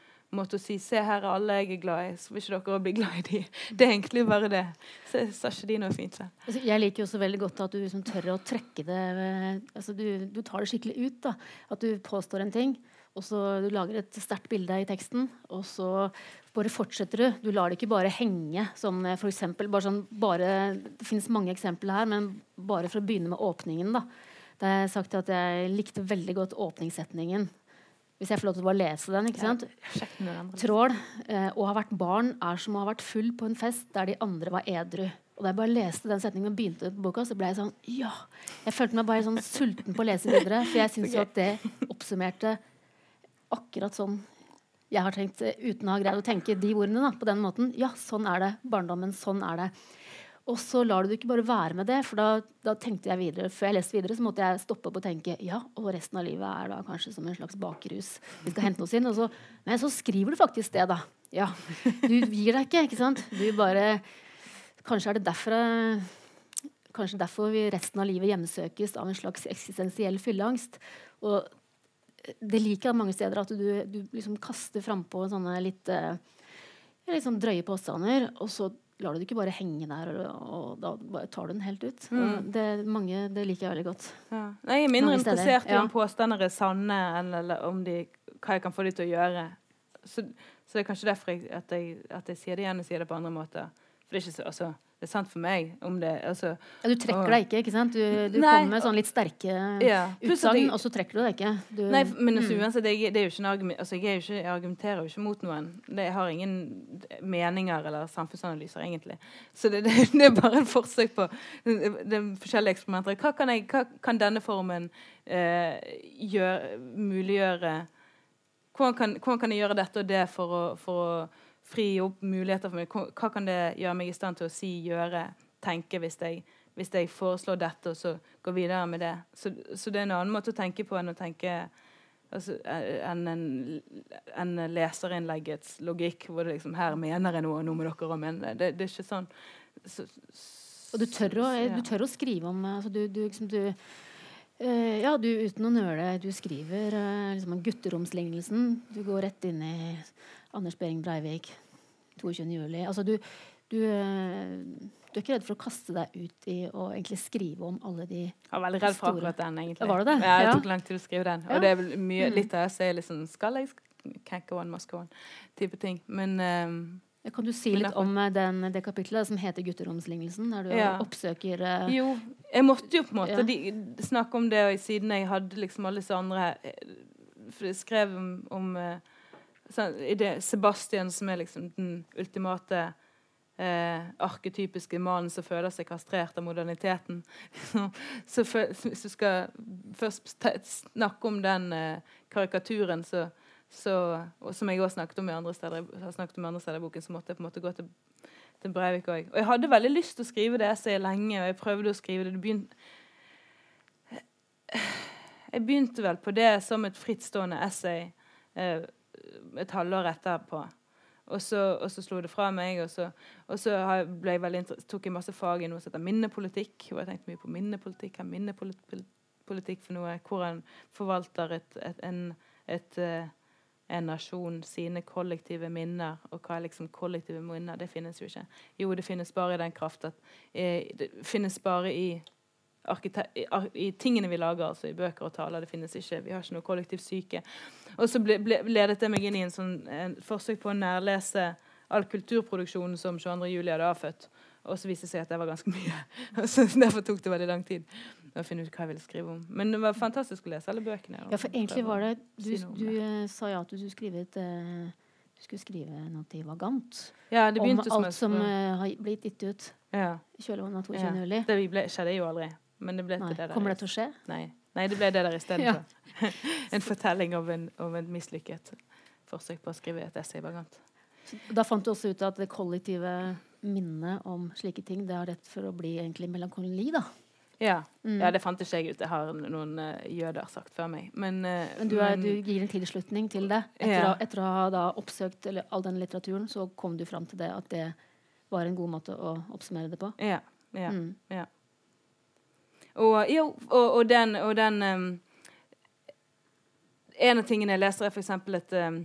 si 'Se, her er alle jeg er glad i, så vil ikke dere også bli glad i de. Det er egentlig bare det. Så sa ikke de noe fint selv. Altså, Jeg liker jo også veldig godt at du liksom tør å trekke det altså du, du tar det skikkelig ut. da At du påstår en ting, og så du lager et sterkt bilde i teksten. Og så bare fortsetter du. Du lar det ikke bare henge. Sånn, eh, for eksempel, bare sånn, bare, det finnes mange eksempler her, men bare for å begynne med åpningen. da har jeg sagt at jeg likte veldig godt åpningssetningen. Hvis jeg får lov til å bare lese den. ikke sant? Andre. Trål. Eh, å ha vært barn er som å ha vært full på en fest der de andre var edru. Og da jeg bare leste den setningen og begynte på boka, så ble jeg sånn Ja! Jeg følte meg bare sånn sulten på å lese videre. For jeg syns jo at det oppsummerte akkurat sånn jeg har tenkt, eh, uten å ha greid å tenke de ordene da, på den måten. Ja, sånn er det. Barndommen. Sånn er det. Og så lar du det ikke bare være med det, for da, da tenkte jeg videre, før jeg leste videre, så måtte jeg stoppe opp og tenke ja, og resten av livet er da kanskje som en slags bakrus. Vi skal hente oss inn. Så, men så skriver du faktisk det, da. Ja. Du gir deg ikke, ikke sant? Du bare Kanskje er det derfor Kanskje derfor vi resten av livet hjemsøkes av en slags eksistensiell fylleangst. Og det liker jeg mange steder, at du, du liksom kaster frampå sånne litt, eh, litt sånn drøye påstander, og så lar du det ikke bare henge der, og, og da tar du den helt ut. Mm. Det, mange, det liker jeg veldig godt. Ja. Jeg er mindre interessert i ja. om påstander er sanne, eller, eller om de, hva jeg kan få de til å gjøre. Så, så det er kanskje derfor jeg, at, jeg, at jeg sier det igjen og sier det på andre måter. For det er ikke så, altså, det er sant for meg om det altså, Ja, du trekker og, deg ikke, ikke sant? Du, du Nei, kommer med sånn litt sterke ja. Utsagn, og så trekker du deg ikke. Du, Nei, men altså, mm. uansett, jeg, det er jo ikke en altså, jeg, ikke, jeg argumenterer jo ikke mot noen. Det, jeg har ingen meninger eller samfunnsanalyser, egentlig. Så det, det, det er bare et forsøk på det, forskjellige eksperimenter. Hva kan, jeg, hva kan denne formen eh, gjør, muliggjøre hvordan kan, hvordan kan jeg gjøre dette og det for å, for å fri opp muligheter for meg? Hva kan det gjøre meg i stand til å si, gjøre, tenke hvis jeg, hvis jeg foreslår dette, og så går videre med det? Så, så det er en annen måte å tenke på enn å tenke altså, eh, enn en, en, leserinnleggets logikk, hvor det liksom Her mener jeg noe, og nå må dere òg mene det. det. Det er ikke sånn. Så, Og du tør å, du tør å skrive om altså du, du, liksom, du, Uh, Ja, du uten å nøle, du skriver uh, liksom gutteromslignelsen. Du går rett inn i Anders Behring Breivik, 22. juli. Altså du, du, eh, du er ikke redd for å kaste deg ut i å egentlig skrive om alle de Jeg var veldig redd for Store. akkurat den, egentlig. Ja, var det det? Ja, jeg tok lang tid å skrive den. Ja. Og det er vel mye, Mm. litt av det som er liksom Skal jeg Can't go on, must go on. Type ting. Men um, Kan du si litt om eh, den, det kapitlet som heter 'Gutteromslignelsen'? Der du Ja. oppsøker uh, Jo, jeg måtte jo på en måte Ja. de, snakke om det, og siden jeg hadde liksom alle disse andre For jeg skrev om, om eh, sånn, i det, Sebastian, som er liksom den ultimate eh, arketypiske mannen som føler seg kastrert av moderniteten. så hvis du skal først snakke om den eh, karikaturen, så, så, og som jeg også snakket om i andre steder, har snakket om andre steder i boken, så måtte jeg på en måte gå til til Breivik òg. Og jeg hadde veldig lyst til å skrive det essayet lenge, og jeg prøvde å skrive det. det jeg begynte vel på det som et frittstående essay eh, et halvår etterpå. Og så, og så slo det fra meg, og så, og så jeg- tok jeg masse fag i noe som heter minnepolitikk. Og jeg tenkte mye på minnepolitikk. Hva er minnepolitikk for noe? Hvordan forvalter et, et, en, et, eh, en nasjon sine kollektive minner, og hva er liksom kollektive minner? Det finnes jo ikke. Jo, det finnes bare i den kraft at eh, Det finnes bare i, i, tingene vi lager, altså i bøker og taler. Det finnes ikke, Vi har ikke noe kollektiv syke. Og så ble, ble, ledet det meg inn i en sånn en forsøk på å nærlese all kulturproduksjonen som 22. juli hadde avfødt. Og så viste det seg at det var ganske mye. Så Derfor tok det veldig lang tid å finne ut hva jeg ville skrive om. Men det var fantastisk å lese alle bøkene. Ja, for egentlig var det Du, du eh, sa ja at du skulle skrive et eh, Du skulle skrive noe vagant Ja, det om alt som uh, har blitt gitt ut ja, i kjølvannet av 22. ja. juli. Det ble, skjedde jo aldri. Men det ble ikke det der. Kommer det til å skje? Nei. Nei, det ble det der Ja. istedenfor. en fortelling om en, om en mislykket forsøk på å skrive et essay vagant. Da fant du også ut at det kollektive minnet om slike ting det har rett for å bli egentlig melankoli. da. Ja. Mm. ja, det fant ikke jeg ut. Det har noen uh, jøder sagt før meg. Men, uh, Men du, er, men- du gir en tilslutning til det. Etter, Ja. å, etter å ha da oppsøkt eller, all den litteraturen, så kom du fram til det at det var en god måte å oppsummere det på. Ja. ja. Mm. Og, jo, og, og den, og den um, En av tingene jeg leser, er f.eks. et um,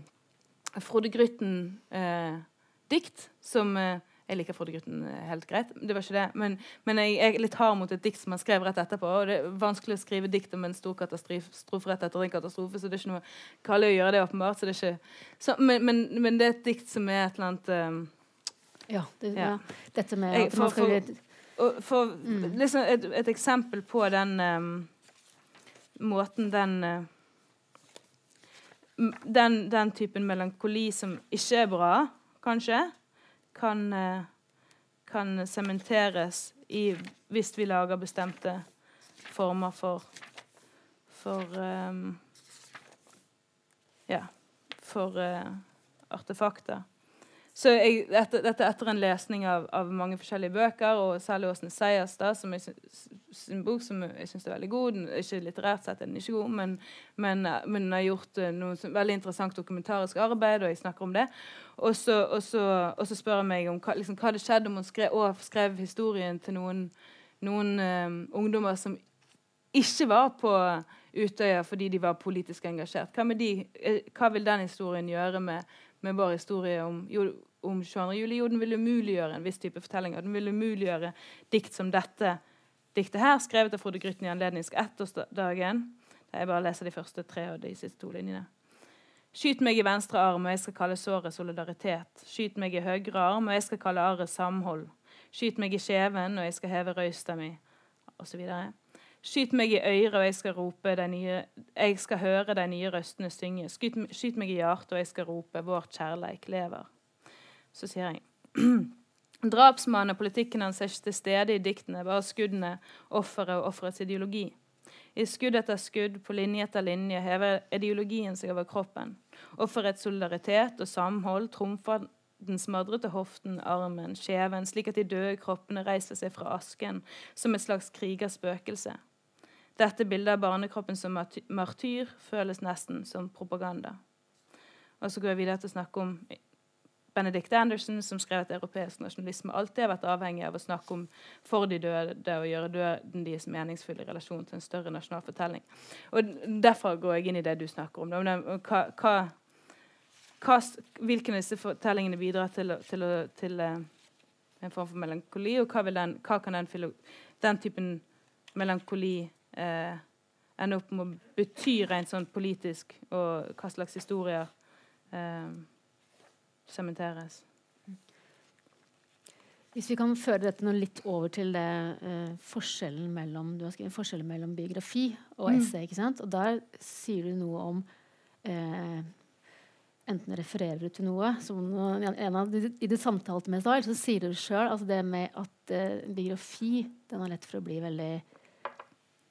Frode Grytten-dikt som uh, Jeg liker Frode Grytten eh, helt greit, det var ikke det. Men, men jeg er litt hard mot et dikt som han skrev rett etterpå. Og det er vanskelig å skrive dikt om en stor katastrofe rett etter en katastrofe, så det er ikke noe Kalle å gjøre det, åpenbart. Så det er ikke, så, men, men, men det er et dikt som er et eller annet um, Ja, det, Ja. ja. Dette med Jeg- at man skal for- for Mm. liksom et, et eksempel på den um, måten den uh, den, den, typen melankoli som ikke er bra, kanskje, kan uh, kan sementeres hvis vi lager bestemte former for for um, ja, for uh, artefakter. Så jeg, dette, dette etter en lesning av, av, mange forskjellige bøker, og særlig Åsne Seierstad, som er sin bok som jeg syns er veldig god. Ikke litterært sett er den ikke god, men, men, men har gjort uh, noe veldig interessant dokumentarisk arbeid, og jeg snakker om det. Og så, spør jeg meg om hva, liksom, hva hadde skjedd om hun skrev, og skrev historien til noen, noen um, ungdommer som ikke var på Utøya fordi de var politisk engasjert. Hva, de, eh, hva vil den historien gjøre med med vår historie om, om 22. juli. Jo, den vil umuliggjøre en viss type fortellinger. Den vil umuliggjøre dikt som dette diktet her, skrevet av Frode Grytten i anledning ettårsdagen. Jeg bare leser de første tre og de siste to linjene. Skyt meg i venstre arm, og jeg skal kalle såret solidaritet. Skyt meg i høyre arm, og jeg skal kalle arret samhold. Skyt meg i kjeven, og jeg skal heve røysta mi, osv. Skyt meg i øret, og jeg skal rope de nye Jeg skal høre de nye røstene synge. Skyt, skyt meg i hjertet, og jeg skal rope Vårt kjærleik lever. Så sier jeg Drapsmannen og politikken hans er ikke til stede i diktene, bare skuddene, offeret og offerets ideologi. I skudd etter skudd, på linje etter linje, hever ideologien seg over kroppen. Offerets solidaritet og samhold trumfer den smadrete hoften, armen, skjeven, slik at de døde kroppene reiser seg fra asken som et slags krigerspøkelse. Dette bildet av barnekroppen som martyr føles nesten som propaganda. Og så går jeg videre til å snakke om Benedict Anderson, som skrev at europeisk nasjonalisme alltid har vært avhengig av å snakke om for de døde og gjøre døden deres meningsfull i relasjon til en større nasjonal fortelling. Og Derfor går jeg inn i det du snakker om. Hva, hva, hva, hvilke av disse fortellingene bidrar til, til, til, til en form for melankoli, og hva, den, hva kan den, den typen melankoli eh, ender opp med å bety rent sånn politisk, og hva slags historier eh, sementeres. Hvis vi kan føre dette nå litt over til det, eh, forskjellen, mellom, forskjellen mellom biografi og mm. essay. ikke sant? Og der sier du noe om eh, Enten refererer du til noe som en av de, I det samtalte med deg, så sier du sjøl altså det med at eh, biografi den har lett for å bli veldig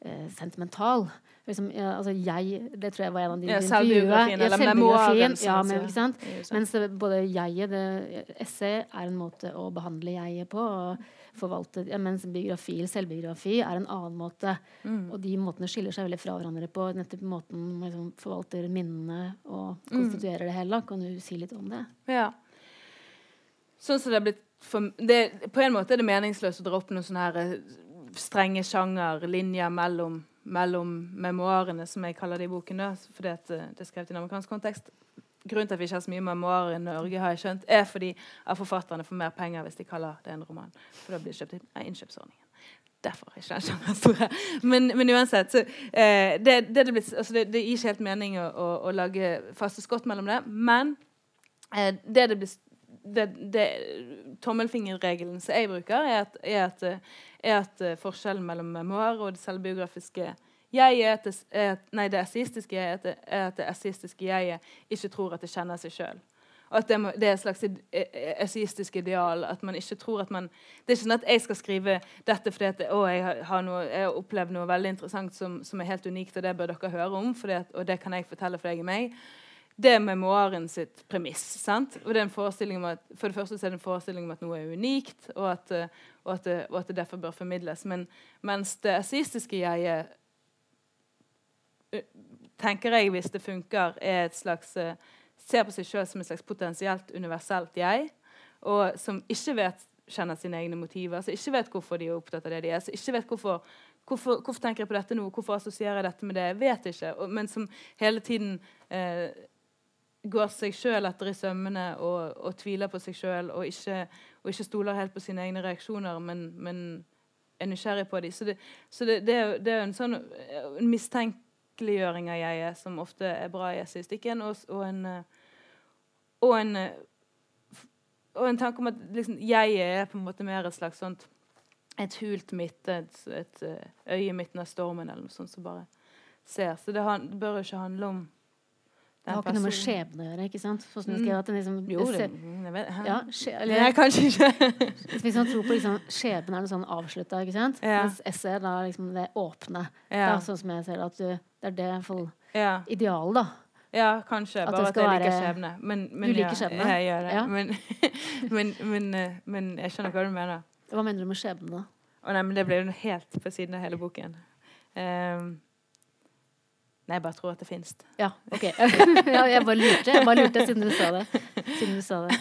eh, sentimental. Liksom, ja, altså jeg, det tror jeg var en av de ja, Selvbiografien eller memoaren. Ja, men, ikke sant? Mens både jeget, essay, er en måte å behandle jeget på. og forvalte, ja, Mens biografi eller selvbiografi er en annen måte. Mm. Og de måtene skiller seg veldig fra hverandre på nettopp måten man liksom, forvalter minnene og mm. konstituerer mm. det hele. Kan du si litt om det? Ja. Sånn som det er blitt for, det, På en måte er det meningsløst å dra opp noen sånne her eh, strenge sjangerlinjer mellom, mellom memoarene, som jeg kaller det i boken, fordi eh, det er skrevet i en amerikansk kontekst. Grunnen til at vi ikke har så mye memoarer i Norge, har jeg skjønt, er fordi at forfatterne får mer penger hvis de kaller det en roman. For da blir det kjøpt inn av innkjøpsordningen. Derfor er ikke den sjangeren store. Men, men, uansett så, eh, det, det, det, altså det, gir ikke helt mening å, å, å, lage faste skott mellom det. Men eh, det det blir det, det, tommelfingerregelen som jeg bruker, er at, er at, er at uh, forskjellen mellom memoar og det selvbiografiske jeg er at det, nei, det esaistiske jeg er at det esaistiske jeget ikke tror at det kjenner seg sjøl. At det, det, er et slags esaistisk ideal. at man ikke tror at man, Det er ikke sånn at jeg skal skrive dette fordi at, å, jeg, har noe, jeg har opplevd noe veldig interessant som, som, er helt unikt, og det bør dere høre om, at, og det kan jeg fortelle for deg og meg det er memoaren sitt premiss. sant? Og det er en forestilling om at, For det første er det en forestilling om at noe er unikt, og at, eh, og at, det, og at det, derfor bør formidles. Men mens det asistiske jeget tenker jeg, hvis det funker, er et slags eh, ser på seg sjøl som et slags potensielt universelt jeg, og som ikke vet kjenner sine egne motiver, som ikke vet hvorfor de er opptatt av det de er, som ikke vet hvorfor Hvorfor, hvorfor, tenker jeg på dette nå? Hvorfor assosierer jeg dette med det? Jeg vet ikke. Og, men som hele tiden eh, går seg sjøl etter i sømmene og, og, tviler på seg sjøl og, og, ikke stoler helt på sine egne reaksjoner, men, men er nysgjerrig på dem. Så, det, så det, det, det, er, en sånn en mistenkeliggjøring av jeget som ofte er bra i essayistikken, og, og, en, og, en, og en tanke om at liksom, jeget er på en måte mer et slags sånt et hult midt, et, et øye i midten av stormen, eller noe sånt som bare ser. Så det, han, det bør ikke handle om Det har ikke noe med skjebne å gjøre. ikke sant? Sånn du skrev at den liksom, Mm. Jo, det, ja, skje, eller, Nei, kanskje ikke. Hvis man tror på liksom, skjebne er noe sånn avslutta, ikke sant? Ja. mens essay er da liksom det åpne. Ja. Da, sånn som jeg ser det, at du, det er det iallfall Ja. idealet, da. ja, kanskje. At Bare at jeg liker være- skjebne. Men, men Du liker skjebne? ja. Jeg gjør det. Men, men, men, eh, men jeg skjønner hva du mener. Hva mener du med skjebne, da? Å nei, men det ble jo helt på siden av hele boken. Ehm, nei, jeg bare tror at det fins. Ja, ok. ja, jeg bare lurte, jeg bare lurte siden du sa det. Siden du sa det.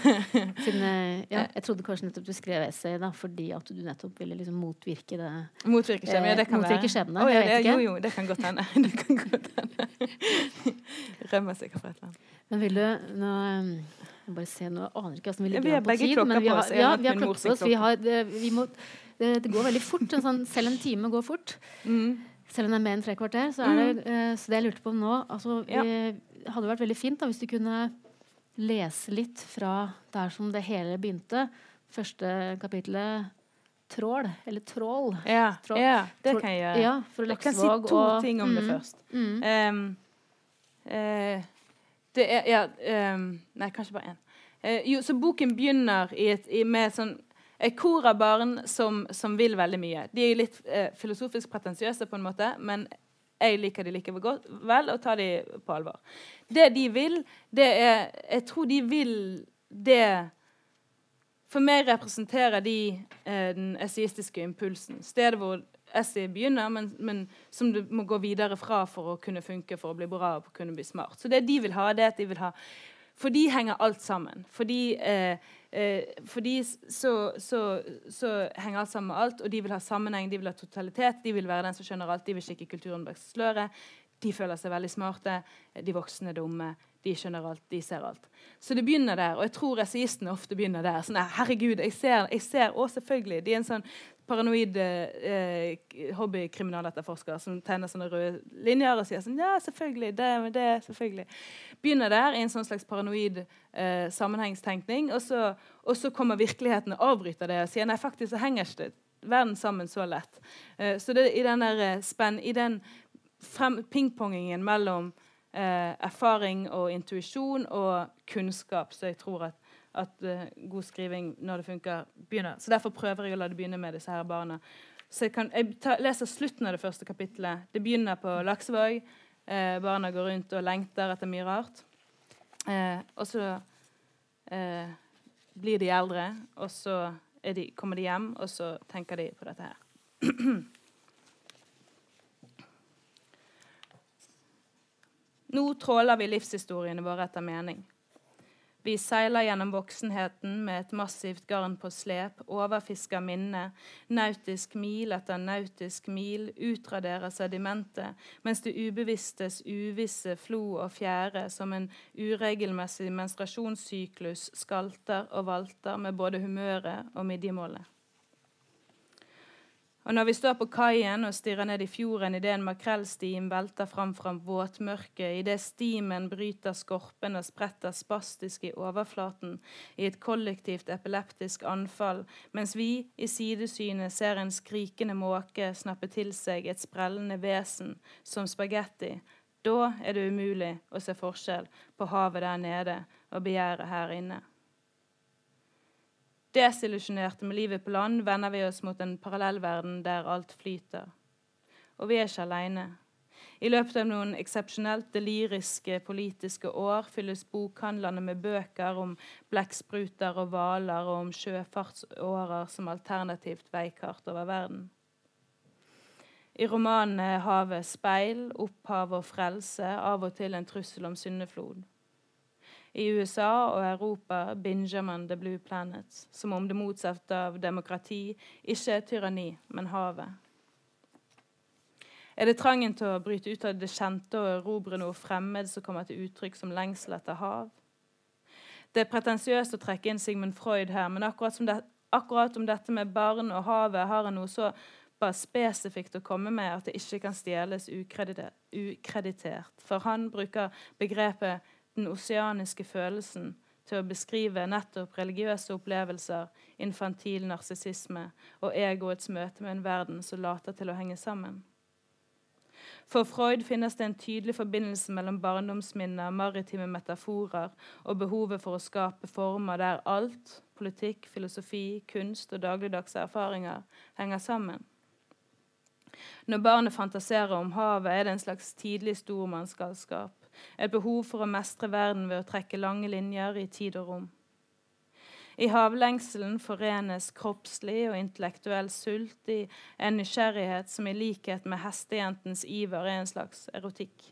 Siden, eh, ja, jeg trodde kanskje nettopp du skrev essay da, fordi at du nettopp ville liksom motvirke det. Motvirke skjebne. Ja, det kan Eh, motvirke være. skjebne, Å, ja, det. Jo, jo, det kan godt hende. Det kan godt hende. Rømmer sikkert fra et eller annet. Men vil du nå jeg bare se, nå aner ikke hvordan vi ligger an på tid. men vi har. Ja, vi har klokka på oss. Vi har, det, vi må, det, det går veldig fort. Sånn, selv en time går fort. Mm. Selv om det er mer enn tre kvarter. Så, er det, eh, så det jeg lurte på nå altså, Ja. vi, hadde vært veldig fint da, hvis du kunne lese litt fra der som det hele begynte. Første kapitlet Trål, eller Trål. Ja, trål. ja, det kan jeg gjøre. Ja, Jeg kan si to og- ting om det Mm, først. Mm. Um, uh, det er Ja, um, nei, kanskje bare én. Uh, jo, så boken begynner i et, i, med sånn et kor av barn som, som vil veldig mye. De er litt eh, filosofisk pretensiøse, på en måte, men jeg liker de like godt vel og tar de på alvor. Det de vil, det er Jeg tror de vil det For meg representerer de eh, den esaistiske impulsen. Stedet hvor essay begynner, men, men som du må gå videre fra for å kunne funke, for å bli bra og kunne bli smart. Så det de vil ha, det er at de vil ha For de henger alt sammen. Fordi, eh, eh, fordi så, så, så henger alt sammen med alt, og de vil ha sammenheng, de vil ha totalitet, de vil være den som skjønner alt, de vil kikke kulturen bak sløret. De føler seg veldig smarte, de voksne er dumme, de skjønner alt, de ser alt. Så det begynner der, og jeg tror essayistene ofte begynner der. Sånn, «Nei, herregud, jeg ser, jeg ser, Å, selvfølgelig. De er en sånn paranoid eh, hobbykriminaletterforsker som tegner sånne røde linjer og sier sånn Ja, selvfølgelig. Det, det selvfølgelig. Begynner der i en sånn slags paranoid eh, sammenhengstenkning, og så, og så kommer virkeligheten og avbryter det og sier nei, faktisk så henger ikke verden sammen så lett. Eh, så det, i den der eh, spenn, i den pingpongingen mellom eh, erfaring og intuisjon og kunnskap, så jeg tror at, at uh, god skriving, når det funker, begynner. Så Derfor prøver jeg å la det begynne med disse her barna. Så jeg, kan, jeg ta, leser slutten av det første kapittelet. Det begynner på Laksevåg. Eh, barna går rundt og lengter etter mye rart. Eh, og så eh, blir de eldre, og så de, kommer de hjem, og så tenker de på dette her. Nå tråler vi livshistoriene våre etter mening. Vi seiler gjennom voksenheten med et massivt garn på slep, overfisker minnet, nautisk mil etter nautisk mil, utraderer sedimentet, mens det ubevisstes uvisse flo og fjære som en uregelmessig menstruasjonssyklus skalter og valter med både humøret og midjemålet. Og når vi står på kaien og stirrer ned i fjorden idet en makrellstim velter fram fra våtmørket, idet stimen bryter skorpen og spretter spastisk i overflaten i et kollektivt epileptisk anfall, mens vi i sidesynet ser en skrikende måke snappe til seg et sprellende vesen som spagetti, da er det umulig å se forskjell på havet der nede og begjæret her inne. Desillusjonerte med livet på land vender vi oss mot en parallellverden der alt flyter. Og vi er ikke alene. I løpet av noen eksepsjonelt deliriske politiske år fylles bokhandlene med bøker om blekkspruter og hvaler og om sjøfartsårer som alternativt veikart over verden. I romanene er havet speil, opphav og frelse, av og til en trussel om syndeflod. I USA og Europa binger man The Blue Planet, som om det motsatte av demokrati ikke er tyranni, men havet. Er det trangen til å bryte ut av det kjente og erobre noe fremmed som kommer til uttrykk som lengsel etter hav? Det er pretensiøst å trekke inn Sigmund Freud her, men akkurat, det, akkurat om dette med barn og havet har han noe så bare spesifikt å komme med at det ikke kan stjeles ukreditert. For han bruker begrepet 'den oseaniske følelsen' til å beskrive nettopp religiøse opplevelser, infantil narsissisme og egoets møte med en verden som later til å henge sammen. For Freud finnes det en tydelig forbindelse mellom barndomsminner, maritime metaforer og behovet for å skape former der alt, politikk, filosofi, kunst og dagligdagse erfaringer, henger sammen. Når barnet fantaserer om havet, er det en slags tidlig stormannsgalskap. Et behov for å mestre verden ved å trekke lange linjer i tid og rom. I havlengselen forenes kroppslig og intellektuell sult i en nysgjerrighet som i likhet med hestejentens iver er en slags erotikk.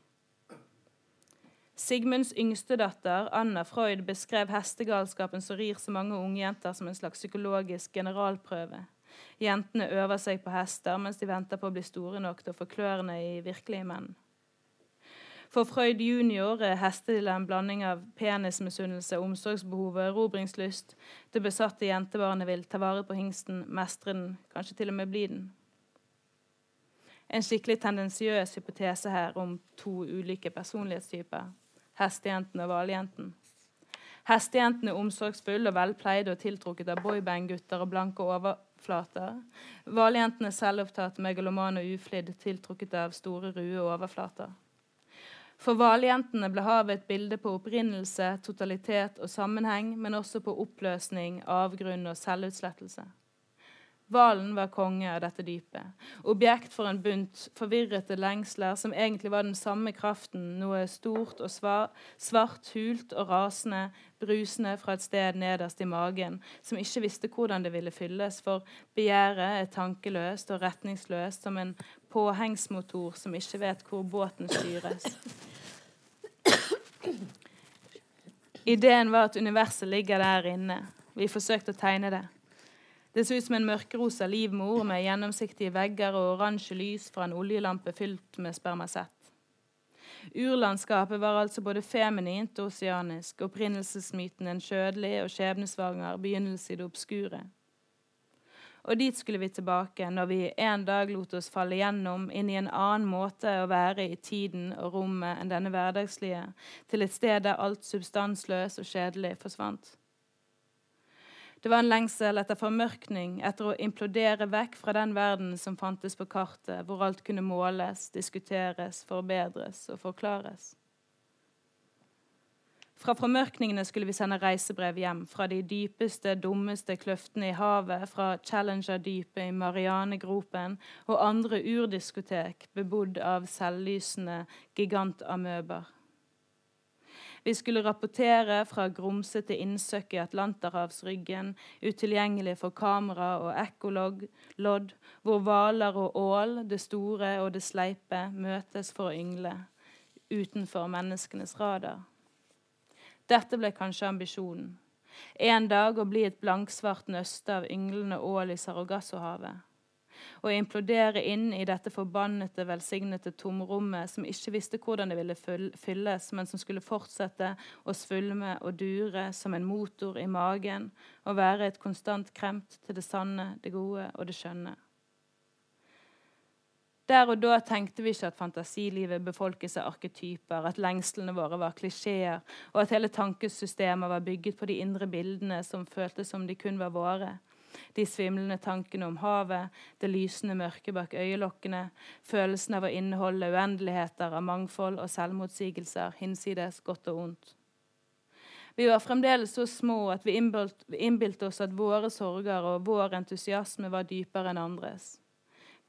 Sigmunds yngste datter, Anna Freud, beskrev hestegalskapen som rir så mange ungjenter som en slags psykologisk generalprøve. Jentene øver seg på hester mens de venter på å bli store nok til å få klørne i virkelige menn. For Freud junior er hestedilla en blanding av penismisunnelse, omsorgsbehov og erobringslyst. Det besatte jentebarnet vil ta vare på hingsten, mestre den, kanskje til og med bli den. En skikkelig tendensiøs hypotese her om to ulike personlighetstyper. Hestejenten og hvaljenten. Hestejenten er omsorgsfull og velpleid og tiltrukket av boyband-gutter og blanke overflater. Hvaljenten er selvopptatt, megaloman og uflidd, tiltrukket av store, rue overflater. For hvaljentene ble havet et bilde på opprinnelse, totalitet og sammenheng, men også på oppløsning, avgrunn og selvutslettelse. Hvalen var konge av dette dypet, objekt for en bunt forvirrete lengsler som egentlig var den samme kraften, noe stort og svart, hult og rasende, brusende fra et sted nederst i magen, som ikke visste hvordan det ville fylles, for begjæret er tankeløst og retningsløst som en påhengsmotor som ikke vet hvor båten styres. Ideen var at universet ligger der inne. Vi forsøkte å tegne det. Det så ut som en mørkerosa livmor med gjennomsiktige vegger og oransje lys fra en oljelampe fylt med spermasett. Urlandskapet var altså både feminint og oseanisk, opprinnelsesmyten en kjødelig og skjebnesvanger begynnelse i det obskure. Og dit skulle vi tilbake når vi en dag lot oss falle gjennom inn i en annen måte å være i tiden og rommet enn denne hverdagslige, til et sted der alt substansløs og kjedelig forsvant. Det var en lengsel etter formørkning, etter å implodere vekk fra den verden som fantes på kartet, hvor alt kunne måles, diskuteres, forbedres og forklares. Fra formørkningene skulle vi sende reisebrev hjem, fra de dypeste, dummeste kløftene i havet, fra Challenger-dypet i Marianegropen og andre urdiskotek bebodd av selvlysende gigantamøber. Vi skulle rapportere fra grumsete innsøkk i Atlanterhavsryggen, utilgjengelig for kamera og ekkolodd, hvor hvaler og ål, det store og det sleipe, møtes for å yngle, utenfor menneskenes radar. Dette ble kanskje ambisjonen. En dag å bli et blanksvart nøste av ynglende ål i Sargassohavet. Å implodere inn i dette forbannede, velsignede tomrommet som ikke visste hvordan det ville fylles, men som skulle fortsette å svulme og dure som en motor i magen og være et konstant kremt til det sanne, det gode og det skjønne. Der og da tenkte vi ikke at fantasilivet befolkes av arketyper, at lengslene våre var klisjeer, og at hele tankesystemet var bygget på de indre bildene som føltes som de kun var våre. De svimlende tankene om havet, det lysende mørket bak øyelokkene, følelsen av å inneholde uendeligheter av mangfold og selvmotsigelser, hinsides godt og ondt. Vi var fremdeles så små at vi innbilte oss at våre sorger og vår entusiasme var dypere enn andres.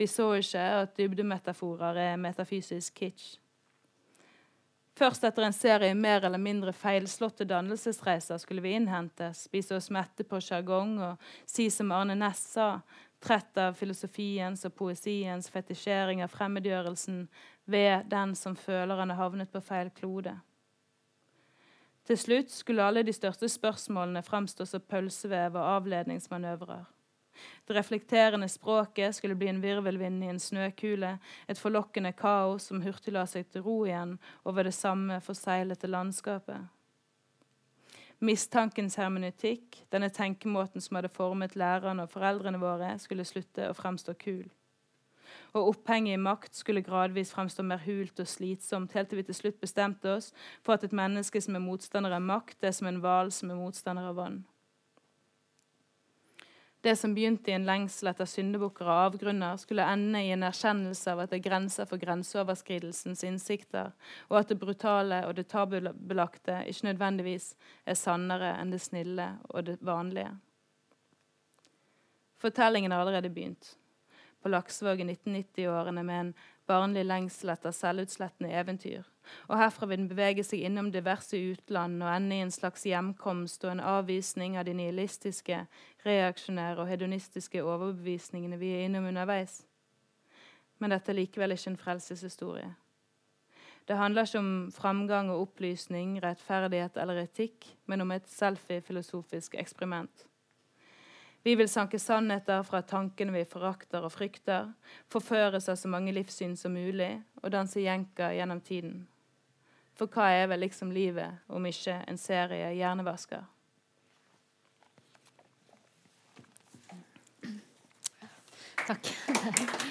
Vi så ikke at dybdemetaforer er metafysisk kitsch. Først etter en serie mer eller mindre feilslåtte dannelsesreiser skulle vi innhentes, spise oss mette på sjargong og si som Arne Næss sa, trett av filosofiens og poesiens fetisjering av fremmedgjørelsen ved den som føler han har havnet på feil klode. Til slutt skulle alle de største spørsmålene fremstå som pølsevev og avledningsmanøvrer. Det reflekterende språket skulle bli en virvelvind i en snøkule, et forlokkende kaos som hurtig la seg til ro igjen over det samme forseglete landskapet. Mistankens hermenutikk, denne tenkemåten som hadde formet lærerne og foreldrene våre, skulle slutte å fremstå kul. Og opphenget i makt skulle gradvis fremstå mer hult og slitsomt, helt til vi til slutt bestemte oss for at et menneske som er motstander av makt, er som en hval som er motstander av vann. Det som begynte i en lengsel etter syndebukker og avgrunner, skulle ende i en erkjennelse av at det er grenser for grenseoverskridelsens innsikter, og at det brutale og det tabubelagte ikke nødvendigvis er sannere enn det snille og det vanlige. Fortellingen har allerede begynt. På Laksevåg i 1990-årene med en barnlig lengsel etter selvutslettende eventyr. Og herfra vil den bevege seg innom diverse utland og ende i en slags hjemkomst og en avvisning av de nihilistiske, reaksjonære og hedonistiske overbevisningene vi er innom underveis. Men dette er likevel ikke en frelseshistorie. Det handler ikke om framgang og opplysning, rettferdighet eller etikk, men om et selfie-filosofisk eksperiment. Vi vil sanke sannheter fra tankene vi forakter og frykter, forføres av så mange livssyn som mulig og danse jenker gjennom tiden. For hva er vel liksom livet om ikke en serie hjernevasker? Takk.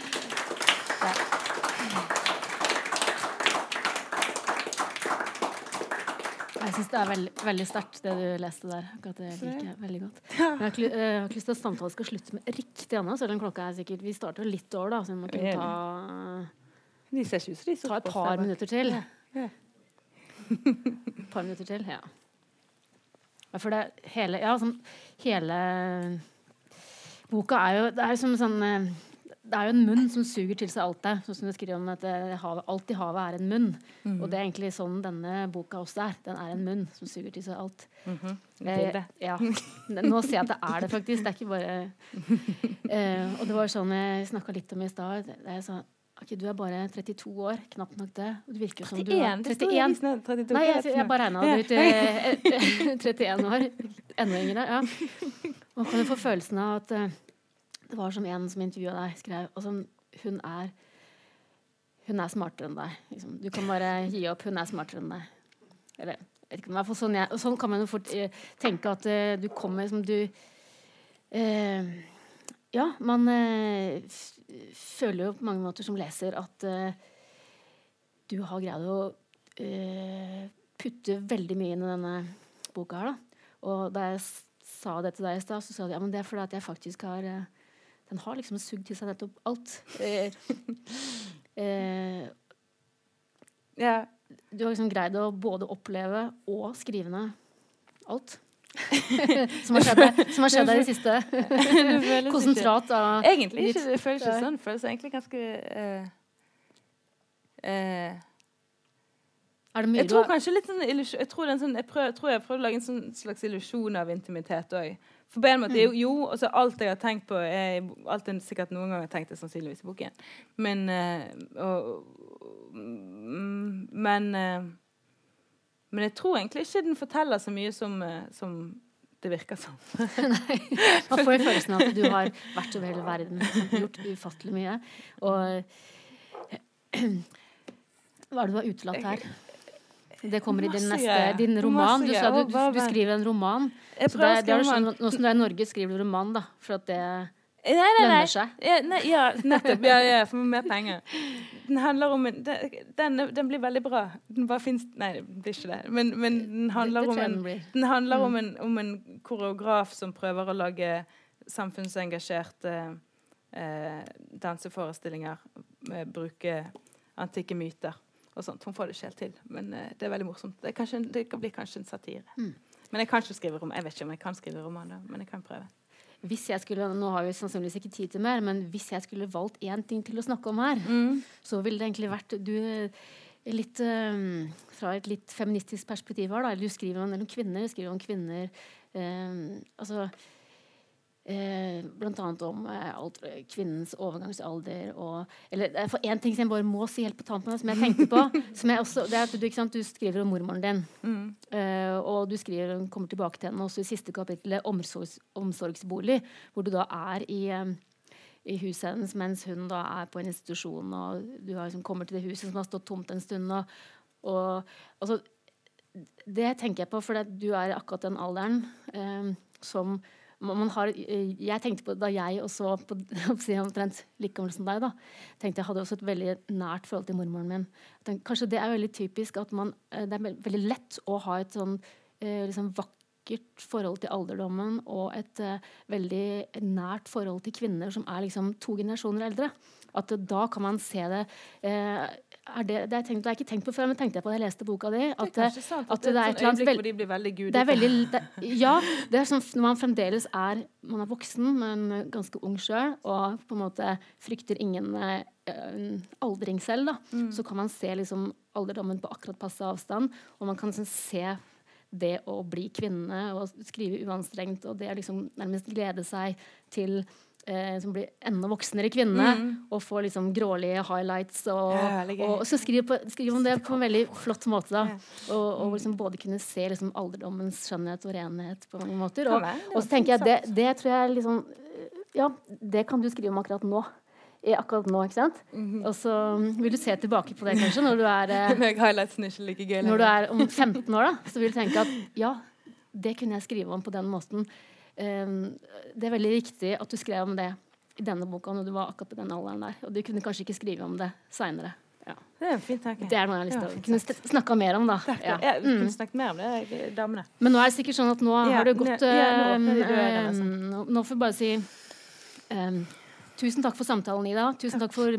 Jeg syns det er veldig, veldig sterkt, det du leste der. Akkurat det liker jeg veldig godt. Men jeg har, ikke, jeg har ikke lyst til at samtalen skal slutte med riktig ennå, selv om klokka er sikkert Vi starter litt over, da, så vi må kunne ta, ta et par minutter til. Et par minutter til, ja. For det hele Ja, sånn hele Boka er jo Det er jo som sånn eh, det er jo en munn som suger til seg alt det. Sånn som du skriver om at havet, alt i havet er en munn. Mm. Og det er egentlig sånn denne boka også er. Den er en munn som suger til seg alt. Mm -hmm. eh, ja. Nå ser jeg at det er det, faktisk. Det er ikke bare eh, Og det var sånn jeg snakka litt om i stad. Jeg sa Ok, Du er bare 32 år, knapt nok det. Og det virker som 31, du er 31. 32, Nei, jeg, jeg bare regna det ut. til 31 år. Enda yngre. Ja. Man kan jo få følelsen av at eh, det var som en som intervjua deg, skrev altså, hun, er, hun er smartere enn deg. Liksom. Du kan bare gi opp. Hun er smartere enn deg. Eller, ikke, sånn, jeg, sånn, kan man jo fort uh, tenke at uh, du kommer som du uh, Ja, man føler jo på mange måter som leser at du har greid å putte veldig mye inn i denne boka. Da. Og da jeg sa det til deg i stad, så sa du ja, men det er fordi at jeg faktisk har den har liksom sugd til seg nettopp alt. Eh, eh, ja. Du har liksom greid å både oppleve og skrive ned alt. som har skjedd, som i det siste. Konsentrat av Egentlig ikke. Det føles ikke sånn. Det føles egentlig ganske uh, uh, jeg tror kanskje litt sånn jeg tror, sånn, jeg, prøver, jeg tror jeg prøvde å lage en sånn slags illusjon av intimitet òg. For på en måte, jo, jo altså alt jeg har tenkt på er, Alt jeg sikkert noen ganger har tenkt er sannsynligvis i boken. Men uh, og, Men uh, Men jeg tror egentlig ikke den forteller så mye som, uh, som det virker som. Nei. Man får jo følelsen av at du har vært over hele verden gjort ufattelig mye. Og hva er det du har utelatt her? Det kommer i din neste din roman. Du sa du, du, skriver en roman. Så det, det er sånn, nå som du er i Norge, skriver du roman, da. For at det nei, nei, nei. lønner seg. Ja, nei, ja nettopp. Ja, ja, for mer penger. Den handler om en den, den, blir veldig bra. Den bare fins Nei, det blir ikke det. Men, men den handler, det, det om, en, den handler mm. om, en, om, en, koreograf som prøver å lage samfunnsengasjerte eh, danseforestillinger. Med, bruke antikke myter og sånt. Hun får det ikke helt til, men uh, det er veldig morsomt. Det, kanskje, det blir kanskje en satire. Mm. Men jeg kan ikke skrive roman. Jeg vet ikke om jeg kan skrive roman, da, men jeg kan prøve. Hvis jeg skulle, Nå har vi sannsynligvis ikke tid til mer, men hvis jeg skulle valgt én ting til å snakke om her, mm. så ville det egentlig vært du, litt, um, Fra et litt feministisk perspektiv her, da. Du skriver om, om kvinner, skriver om kvinner um, altså Eh, Bl.a. om eh, alt, kvinnens overgangsalder og eller, For én ting som jeg bare må si helt på tampen, som jeg tenkte på som jeg også, det er at Du, sant, du skriver om mormoren din. Mm. Eh, og du skriver, kommer tilbake til henne også i siste kapittel, omsorgs, omsorgsbolig, hvor du da er i, eh, i huset hennes mens hun da er på en institusjon. og Du har liksom kommer til det huset som har stått tomt en stund. og, og altså, Det tenker jeg på, for du er akkurat den alderen eh, som har, eh, jeg tenkte på Da jeg også på, omtrent like gammel som deg, da, tenkte jeg hadde også et veldig nært forhold til mormoren min. Tenkte, kanskje det er veldig typisk at man, eh, det er veldig lett å ha et sånn eh, liksom vakkert forhold til alderdommen og et veldig nært forhold til kvinner som er liksom to generasjoner eldre. At da kan man se det uh, er det, det, tenkt, det, har jeg ikke tenkt på før, men tenkte jeg på da jeg leste boka di. At, det er sant, at, det, er et sånn øyeblikk hvor de blir veldig gudete. Det er veldig, ja. Det er sånn når man fremdeles er man er voksen, men ganske ung sjøl, og på en måte frykter ingen aldring selv, da, mm. så kan man se liksom alderdommen på akkurat passe avstand. Og man kan sånn, se det å bli kvinne og skrive uanstrengt og det å liksom nærmest glede seg til eh, som blir enda voksnere kvinne mm. og får liksom grålige highlights. Og, ja, og, så skriver, skriver man det på en veldig flott måte. da Og, og mm. liksom både kunne se liksom alderdommens skjønnhet og renhet på mange måter. Og, og så tenker jeg det, det tror jeg liksom Ja, det kan du skrive om akkurat nå akkurat nå. ikke sant? Mm -hmm. Og så vil du se tilbake på det kanskje når du er eh, Når du er om 15 år, da, så vil du tenke at ja, det kunne jeg skrive om på den måten. Um, det er veldig viktig at du skrev om det i denne boka når du var akkurat på den alderen der. Og du kunne kanskje ikke skrive om det seinere. Ja. Det er en fin tanke. Det er noe jeg har lyst til å kunne snakke mer om, da. Ja. Ja, vi kunne snakke snakket mer om det, damene. Men nå er det sikkert sånn at nå har det gått ja, nå, uh, um, nå får vi bare si um, Tusen takk for samtalen, Ida. Tusen takk for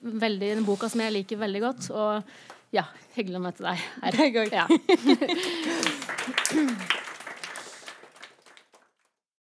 veldig, den boka som jeg liker veldig godt. Og ja, hyggelig å møte deg her. Det er godt. Ja.